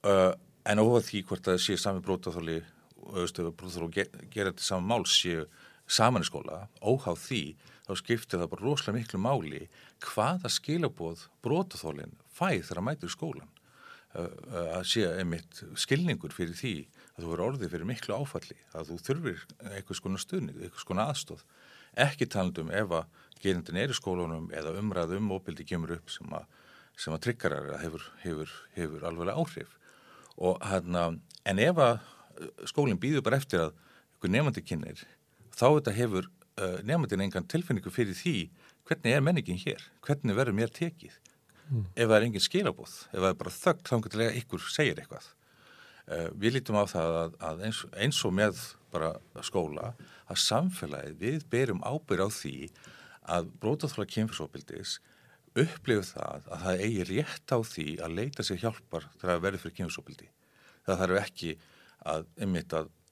uh, en óvað því hvort það sé sami brótaþóli og brótaþóla gerendi saman mál séu saman í skóla, óháð því þá skiptir það bara rosalega miklu máli hvaða skilabóð brótaþólinn fæð þegar að mætur í skólan að sé einmitt skilningur fyrir því að þú verður orðið fyrir miklu áfalli að þú þurfir eitthvað skona stuðnið, eitthvað skona aðstóð ekki talandum ef að gerindin er í skólunum eða umræðum óbildi kemur upp sem að, að tryggarar hefur, hefur, hefur alveg áhrif. Og hérna en ef að skólinn býður bara eftir að einhver nefandi kynir þá þetta hefur uh, nefandin engan tilfinningu fyrir því hvernig er menningin hér, hvernig verður mér tekið mm. ef það er engin skilabóð, ef það er bara þögg þá getur lega ykkur segir eitthvað. Uh, við lítum á það að, að eins, eins og með bara skóla að samfélagið við berum ábyrð á því að brótaþóla kynfisopildis upplifið það að það eigi rétt á því að leita sér hjálpar þegar það verður fyrir kynfisopildi. Það þarf ekki að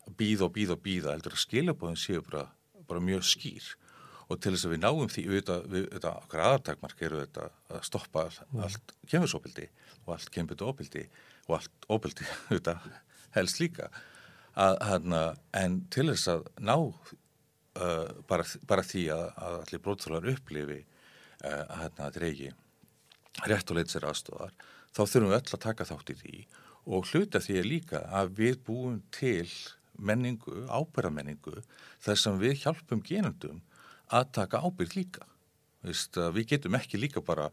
að býða og býða og býða heldur að skilabóðin séu bara, bara mjög skýr og til þess að við náum því við, auðvitað okkar aðartakmark eru þetta að stoppa all, mm. allt kemursobildi og allt kemurdu óbildi og allt óbildi auðvitað helst líka að, hana, en til þess að ná uh, bara, bara því að, að allir brótþólar upplifi uh, að hérna dregi rétt og leitt sér aðstofar þá þurfum við öll að taka þátt í því og hluta því er líka að við búum til menningu, ábyrðamenningu þar sem við hjálpum genundum að taka ábyrg líka. Veist, við getum ekki líka bara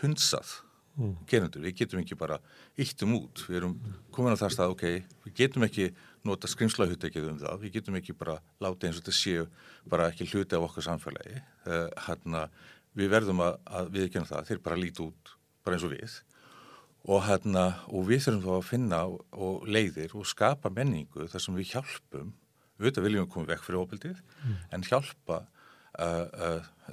hunsað mm. gerundur, við getum ekki bara íttum út, við erum komin á það stað, ok, við getum ekki nota skrimslahuttekið um það, við getum ekki bara láta eins og þetta séu bara ekki hluti af okkar samfélagi, uh, hérna við verðum að, að við ekki það, þeir bara líti út bara eins og við. Og, hérna, og við þurfum þá að finna og, leiðir og skapa menningu þar sem við hjálpum. Auðvitað viljum við koma vekk fyrir óbildið mm. en hjálpa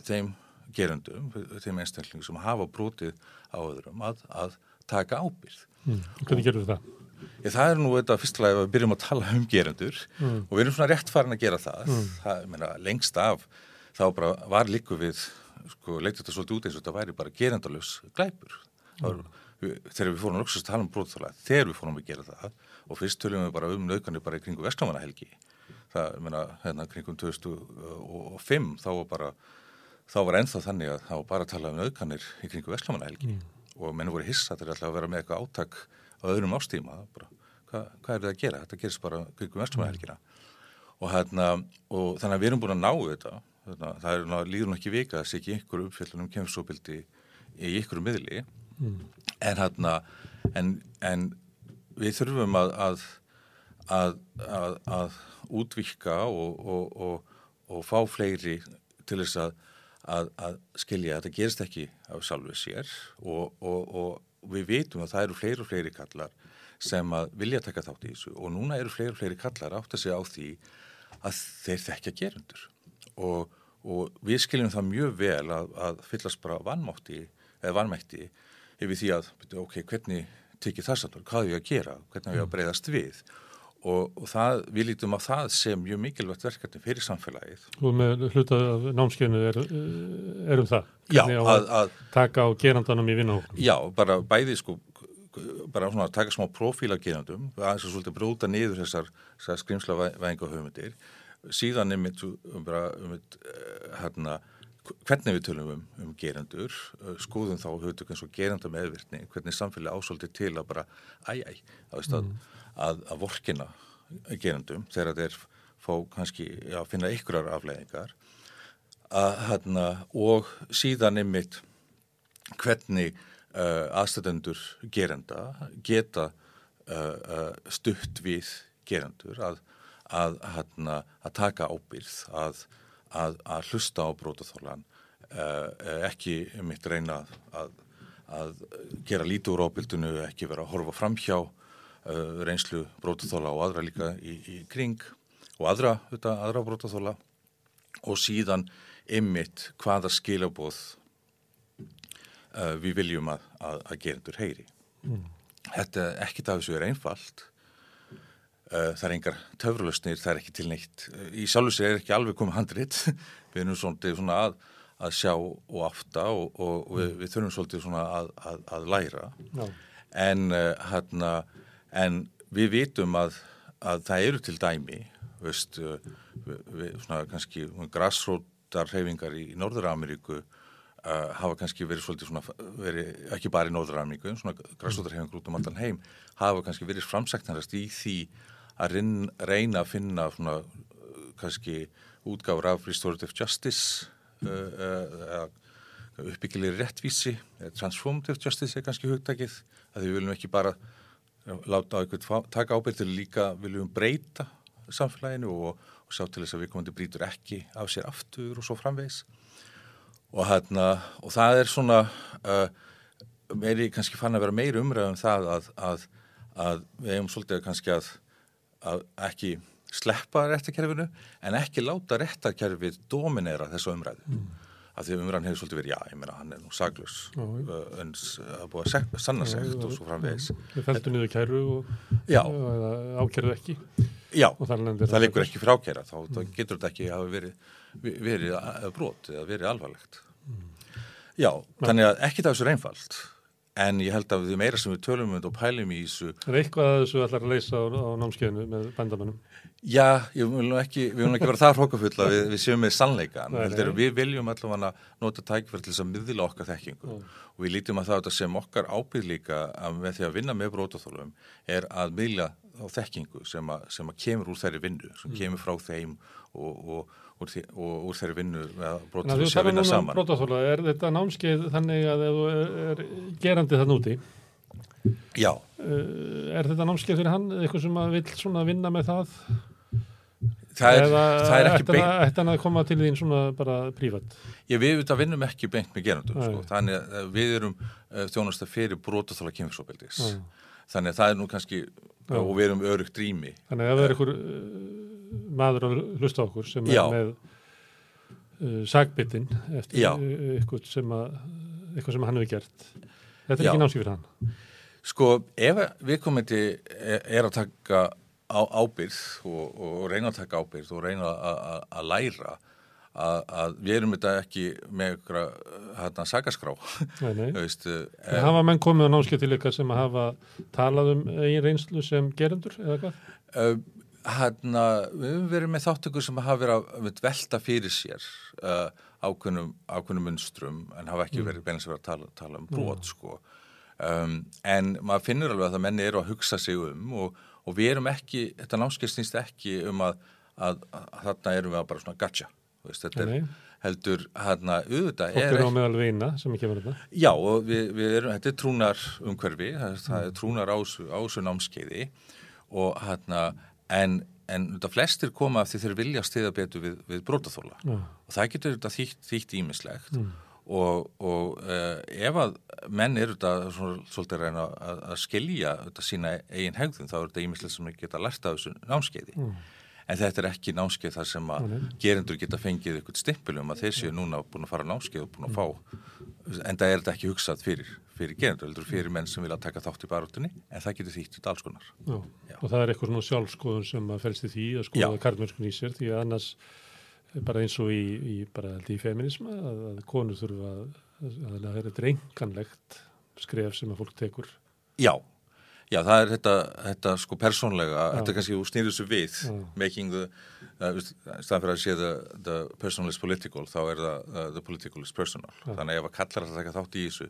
þeim gerundum, þeim einstaklingum sem hafa brotið á öðrum að, að taka ábyrð. Mm. Hvernig gerur það? Ég, það er nú þetta fyrstulega að við byrjum að tala um gerendur mm. og við erum svona rétt farin að gera það. Mm. það meina, lengst af þá bara var líku við, sko, leytið þetta svolítið út eins og þetta væri bara gerendalus glæpur. Var, við, þegar við fórum að tala um brotþála, þegar við fórum að gera það og fyrst töljum við bara um naukanir bara í kringu Vestlamannahelgi. Það, meina, hérna kringum 2005 þá var bara þá var ennþá þannig að það var bara að tala um auðkanir í kringu Vestlamanahelgi mm. og menn voru hissa til að vera með eitthvað áttak á öðrum ástíma bara, hva, hvað er það að gera? Þetta gerist bara kringu Vestlamanahelgina mm. og, hérna, og þannig að við erum búin að ná þetta þarna, það er ná, líður nú ekki vika að sé ekki ykkur uppfjöldunum kemsóbildi í ykkur miðli mm. en, hérna, en, en við þurfum að, að, að, að útvikka og, og, og fá fleiri til þess að að, að skilja að þetta gerist ekki af sjálfuð sér og, og, og við veitum að það eru fleiri og fleiri kallar sem að vilja taka þátt í þessu og núna eru fleiri og fleiri kallar átt að segja á því að þeir þekkja gerundur og, og við skiljum það mjög vel að, að fyllast bara vannmátti eða vannmætti yfir því að ok, hvernig tekið það samt, hvað er ég að gera, hvernig er ég að mm. breyðast við og, og það, við lítum á það sem mjög mikilvægt verkefni fyrir samfélagið. Og með hlutað af námskeinu er, er um það? Já, að, að taka á gerandanum í vinnahóknum? Já, bara bæði sko, bara svona að taka smá profíla gerandum, aðeins að svolítið brúta niður þessar, þessar skrimsla væðinga höfundir, síðan er mitt um bara, um mitt, hérna, hvernig við tölum um, um gerendur skoðum þá höfðu eins og gerenda meðvirkni hvernig samfélagi ásóldi til að bara æj, æj, þá veist að mm að, að vorkina gerandum þegar þeir fá kannski að finna ykkurar afleiðingar að, hérna, og síðan ymmit hvernig uh, aðstæðendur gerenda geta uh, stutt við gerendur að, að, að taka ábyrð að, að hlusta á brótaþólan uh, ekki mitt reyna að gera lítið úr ábyrðinu, ekki vera að horfa fram hjá reynslu brótaþóla og aðra líka í, í kring og aðra, þetta, aðra brótaþóla og síðan ymmit hvaða skilabóð uh, við viljum að, að, að gerendur heyri. Mm. Þetta ekkit af þessu er einfalt. Uh, það er engar töfralösnir, það er ekki til neitt. Í sjálfsveit er ekki alveg komið handrit. við erum svona, svona að, að sjá og afta og, og, við, við þurfum svolítið svona að læra. No. En hérna en við vitum að, að það eru til dæmi veist, við, við, svona kannski grassrótarhefingar í Norður-Ameríku uh, hafa kannski verið svolítið svona, verið, ekki bara í Norður-Ameríku, svona grassrótarhefingar út um allan heim, hafa kannski verið framsæknarast í því að reyna að finna svona kannski útgáður af restorative justice uh, uh, uppbyggilegri réttvísi, transformative justice er kannski hugtakið, að við viljum ekki bara láta eitthvað taka ábyrg til líka viljum breyta samfélaginu og, og sjá til þess að við komandi brítur ekki af sér aftur og svo framvegs og, hérna, og það er svona uh, meiri kannski fann að vera meiri umræðum það að, að, að við hefum svolítið kannski að, að ekki sleppa réttakerfinu en ekki láta réttakerfið dominera þessu umræðu. Mm að því umræðan hefur svolítið verið, já, ég meina, hann er nú saglus en það búið að sanna segt og svo framvegis. Við fæltum niður kæru og ákjærðu ekki. Já, það leikur ekki fyrir ákjæra, þá mm. getur þetta ekki að verið, verið brot eða verið alvarlegt. Mm. Já, þannig að ekki það er svo reynfald, en ég held að því meira sem við tölum um og pælum í þessu... Er eitthvað að þessu ætlar að leysa á, á námskeiðinu með bandamannum? Já, ég vil ekki, við viljum ekki vera það hrókafulla við, við séum með sannleikan við viljum allavega nota tækverð til þess að miðla okkar þekkingu Nei. og við lítum að það sem okkar ábyrð líka með því að vinna með brótaþólum er að miðla á þekkingu sem að, sem að kemur úr þeirri vinnu sem mm. kemur frá þeim og, og, og, og úr þeirri vinnu brótaþóla sem að vinna um saman. brótaþóla, Er þetta námskeið þannig að ef þú er, er gerandi þann úti? Já. Uh, Er þetta námskeið fyrir hann eitthvað sem að vil vinna með það? Það er, það er ekki beint Þetta er að koma til þín svona bara prívat? Ég við þetta vinnum ekki beint með gerandum sko. þannig að við erum uh, þjónast að fyrir brotaþála kynfisofbeldis þannig að það er nú kannski Já. og við erum örugt drými Þannig að ef það er einhver uh, maður að hlusta okkur sem er Já. með uh, sagbitinn eftir eitthvað sem, að, eitthvað sem hann hefur gert þetta er Já. ekki fyrir hann Sko, ef við komandi er að taka á, ábyrð og, og reyna að taka ábyrð og reyna að læra að, að við erum þetta ekki með eitthvað hérna sagaskrá Veist, eh, Hafa menn komið á námskeið til ykkar sem að hafa talað um einn reynslu sem gerendur eða hvað? Uh, hérna, við hefum verið með þáttökur sem hafa verið að velta fyrir sér uh, ákveðnum, ákveðnum munstrum en hafa ekki mm. verið beinast að vera að tala, tala um brot mm. sko um, en maður finnur alveg að það menni eru að hugsa sig um og, og við erum ekki, þetta námskeið snýst ekki um að, að, að, þarna erum við að bara svona gotcha Veist, þetta er heldur hérna auðvitað Fólk er á meðal veina sem ekki verður það Já og við, við erum, þetta er trúnar umhverfi, það er trúnar ásu, ásu námskeiði og hérna en, en þetta flestir koma af því þeir vilja stiða betur við, við brótaþóla ja. og það getur þetta þýtt, þýtt ímislegt mm. og, og uh, ef að menn eru þetta svolítið reyna að, að skilja þetta sína eigin hegðun þá er þetta ímislegt sem geta lært af þessu námskeiði. Mm en þetta er ekki námskeið þar sem að mm. gerendur geta fengið eitthvað stimpilum að þeir séu núna búin að fara námskeið og búin að fá en það er þetta ekki hugsað fyrir, fyrir gerendur, fyrir menn sem vilja taka þátt í baróttunni en það getur þýtt í dalskonar Já. Já. og það er eitthvað svona sjálfskoðun sem að fælst í því að skoða karlmörskun í sér því að annars bara eins og í, í bara held í feminisma að, að konur þurfa að, að, að það er eitthvað reynganlegt skref sem að fólk tekur Já, Já, það er þetta, þetta sko persónlega, þetta kannski snýður svo við, Já. making the, uh, staðan fyrir að sé the, the personal is political, þá er það uh, the political is personal. Þannig að ef að kallar að taka þátt í þessu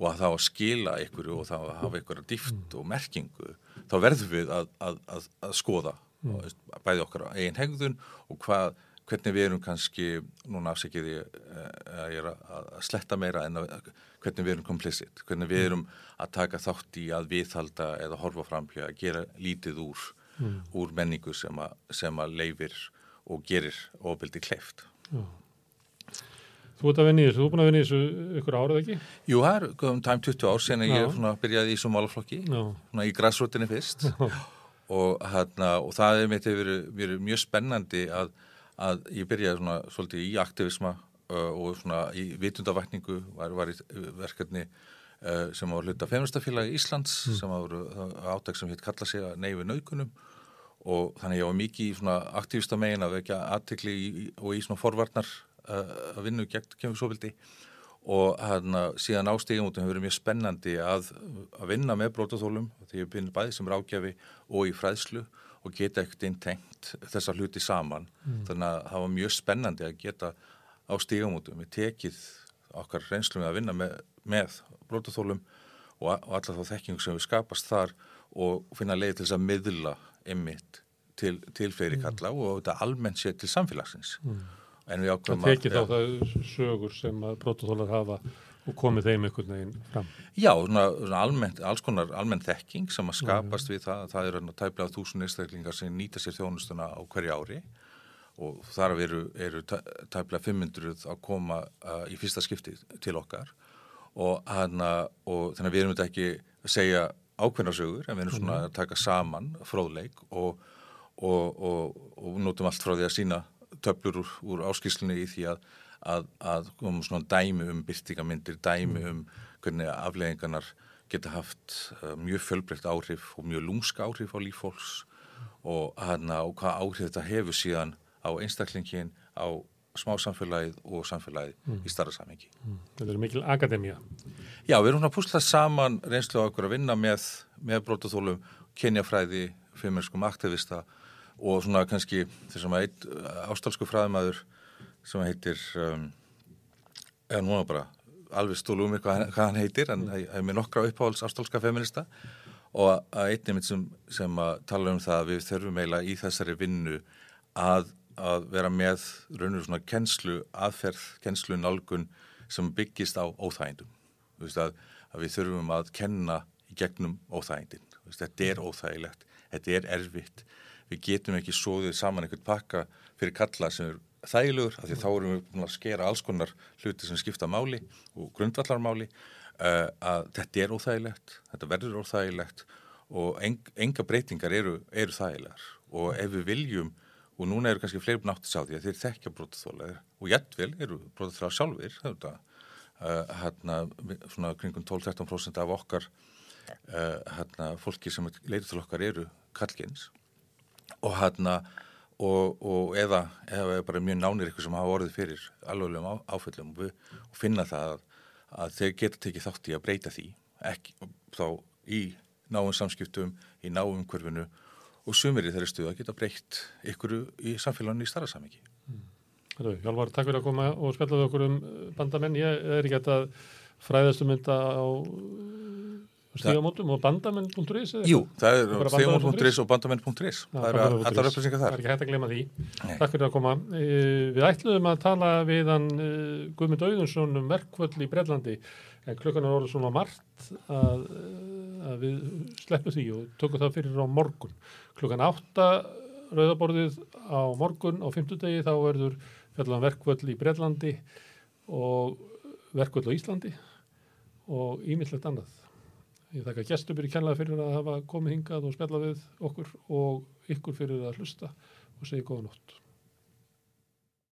og að þá að skila ykkur og þá að hafa að dift mm. og merkingu, þá verðum við að, að, að, að skoða mm. bæði okkar á eigin hegðun og hvað, hvernig við erum kannski, núna afsækjið ég að ég er að sletta meira en að hvernig við erum komplicit, hvernig við erum að taka þátt í að viðhalda eða horfa framhjá að gera lítið úr, mm. úr menningu sem að, sem að leifir og gerir ofbildi kleift. Já. Þú ert að vinna í þessu, þú er búin að vinna í þessu ykkur árað ekki? Jú, það er um tæm 20 ár sen að ég byrjaði í þessu málaflokki, í græsrútinni fyrst og, hana, og það er mitt verið, verið mjög spennandi að, að ég byrjaði svona, svolítið í aktivisma uh, og svona í vitundavækningu var, var í verkefni uh, sem var hluta feministafélagi Íslands mm. sem var átæk sem hitt kalla sig að neyfi naukunum og þannig ég var mikið í svona aktivista megin að vekja aðtikli og í svona forvarnar uh, að vinna gegn kemur og hérna síðan ástígjum út hefur verið mjög spennandi að, að vinna með brótaþólum því ég byrði bæði sem rákjafi og í fræðslu og geta ekkert einn tengt þessa hluti saman mm. þannig að það var mjög spennandi að geta á stígamótum, við tekið okkar reynslum að vinna með, með blótaþólum og, og alla þá þekking sem við skapast þar og finna leið til þess að miðla ymmit til, til fleiri mm. kalla og þetta almennt sé til samfélagsins. Mm. Það tekið þá það sögur sem að blótaþólar hafa og komið þeim einhvern veginn fram. Já, svona, svona almennt, alls konar almenn þekking sem að skapast við það, það eru tæplega þúsund einstaklingar sem nýta sér þjónustuna á hverju ári og þar eru, eru tæmlega 500 að koma uh, í fyrsta skipti til okkar og, hana, og þannig að við erum þetta ekki að segja ákveðnarsögur en við erum svona mhm. að taka saman fróðleik og, og, og notum allt frá því að sína töflur úr, úr áskýrslunni í því að, að, að komum svona dæmi um byrtingamindir, dæmi mhm. um hvernig afleggingarnar geta haft uh, mjög fjölbreytt áhrif og mjög lúmska áhrif á lífhóls og, hana, og hvað áhrif þetta hefur síðan á einstaklingin, á smásamfélagið og samfélagið mm. í starra samhengi. Mm. Þetta er mikil akademija. Já, við erum að púsla saman reynslu á okkur að vinna með, með brótaþólum, kenjafræði, fimmerskum aktivista og svona kannski þessum að eitt ástalsku fræðumæður sem heitir, um, eða núna bara alveg stólu um eitthvað hvað hann heitir, en það er með nokkra uppáhalds ástalska feminista og að einnig mitt sem, sem að tala um það að við þurfum eiginlega í þessari vinnu að að vera með raunir svona kennslu aðferð, kennslu nálgun sem byggist á óþægindum. Að, að við þurfum að kenna í gegnum óþægindin. Þetta er óþægilegt, þetta er erfitt. Við getum ekki sóðið saman einhvern pakka fyrir kalla sem er þægilegur, af því þá erum við búin að skera alls konar hluti sem skipta máli og grundvallarmáli uh, að þetta er óþægilegt, þetta verður óþægilegt og eng, enga breytingar eru, eru þægilegar. Og ef við viljum og núna eru kannski fleiri náttúrs á því að þeir þekkja brótaþólaðir og jættvel eru brótaþólaðir sjálfur þetta, uh, hérna, svona kringum 12-13% af okkar uh, hérna, fólki sem leitur til okkar eru kallgeins og hérna og, og eða, eða bara mjög nánir ykkur sem hafa orðið fyrir alveglegum áföllum og, og finna það að, að þeir geta tekið þátt í að breyta því ekki þá í náum samskiptum, í náum umhverfinu og sumir í þeirri stuða geta breytt ykkur í samfélaginu í starra samingi. Mm. Hjálmar, takk fyrir að koma og spjallaðu okkur um bandamenn. Ég er ekki að fræðast um þetta á stígamótum og bandamenn.is? Jú, það er stígamót.is og bandamenn.is. Það er allar upplýsingar þar. Það er ekki hægt að glema því. Nei. Takk fyrir að koma. E, við ætluðum að tala við hann e, Guðmund Auðunsson um verkvöld í Brellandi en klukkan er orðið svona margt að, að við sleppum því og tökum það fyrir á morgun. Klukkan átta rauðaborðið á morgun á fymtudegi þá verður fjallan verkvöld í Brellandi og verkvöld á Íslandi og ímyndlegt annað. Ég þakka gæstubur í kennlega fyrir að hafa komið hingað og spjalla við okkur og ykkur fyrir að hlusta og segja góða nótt.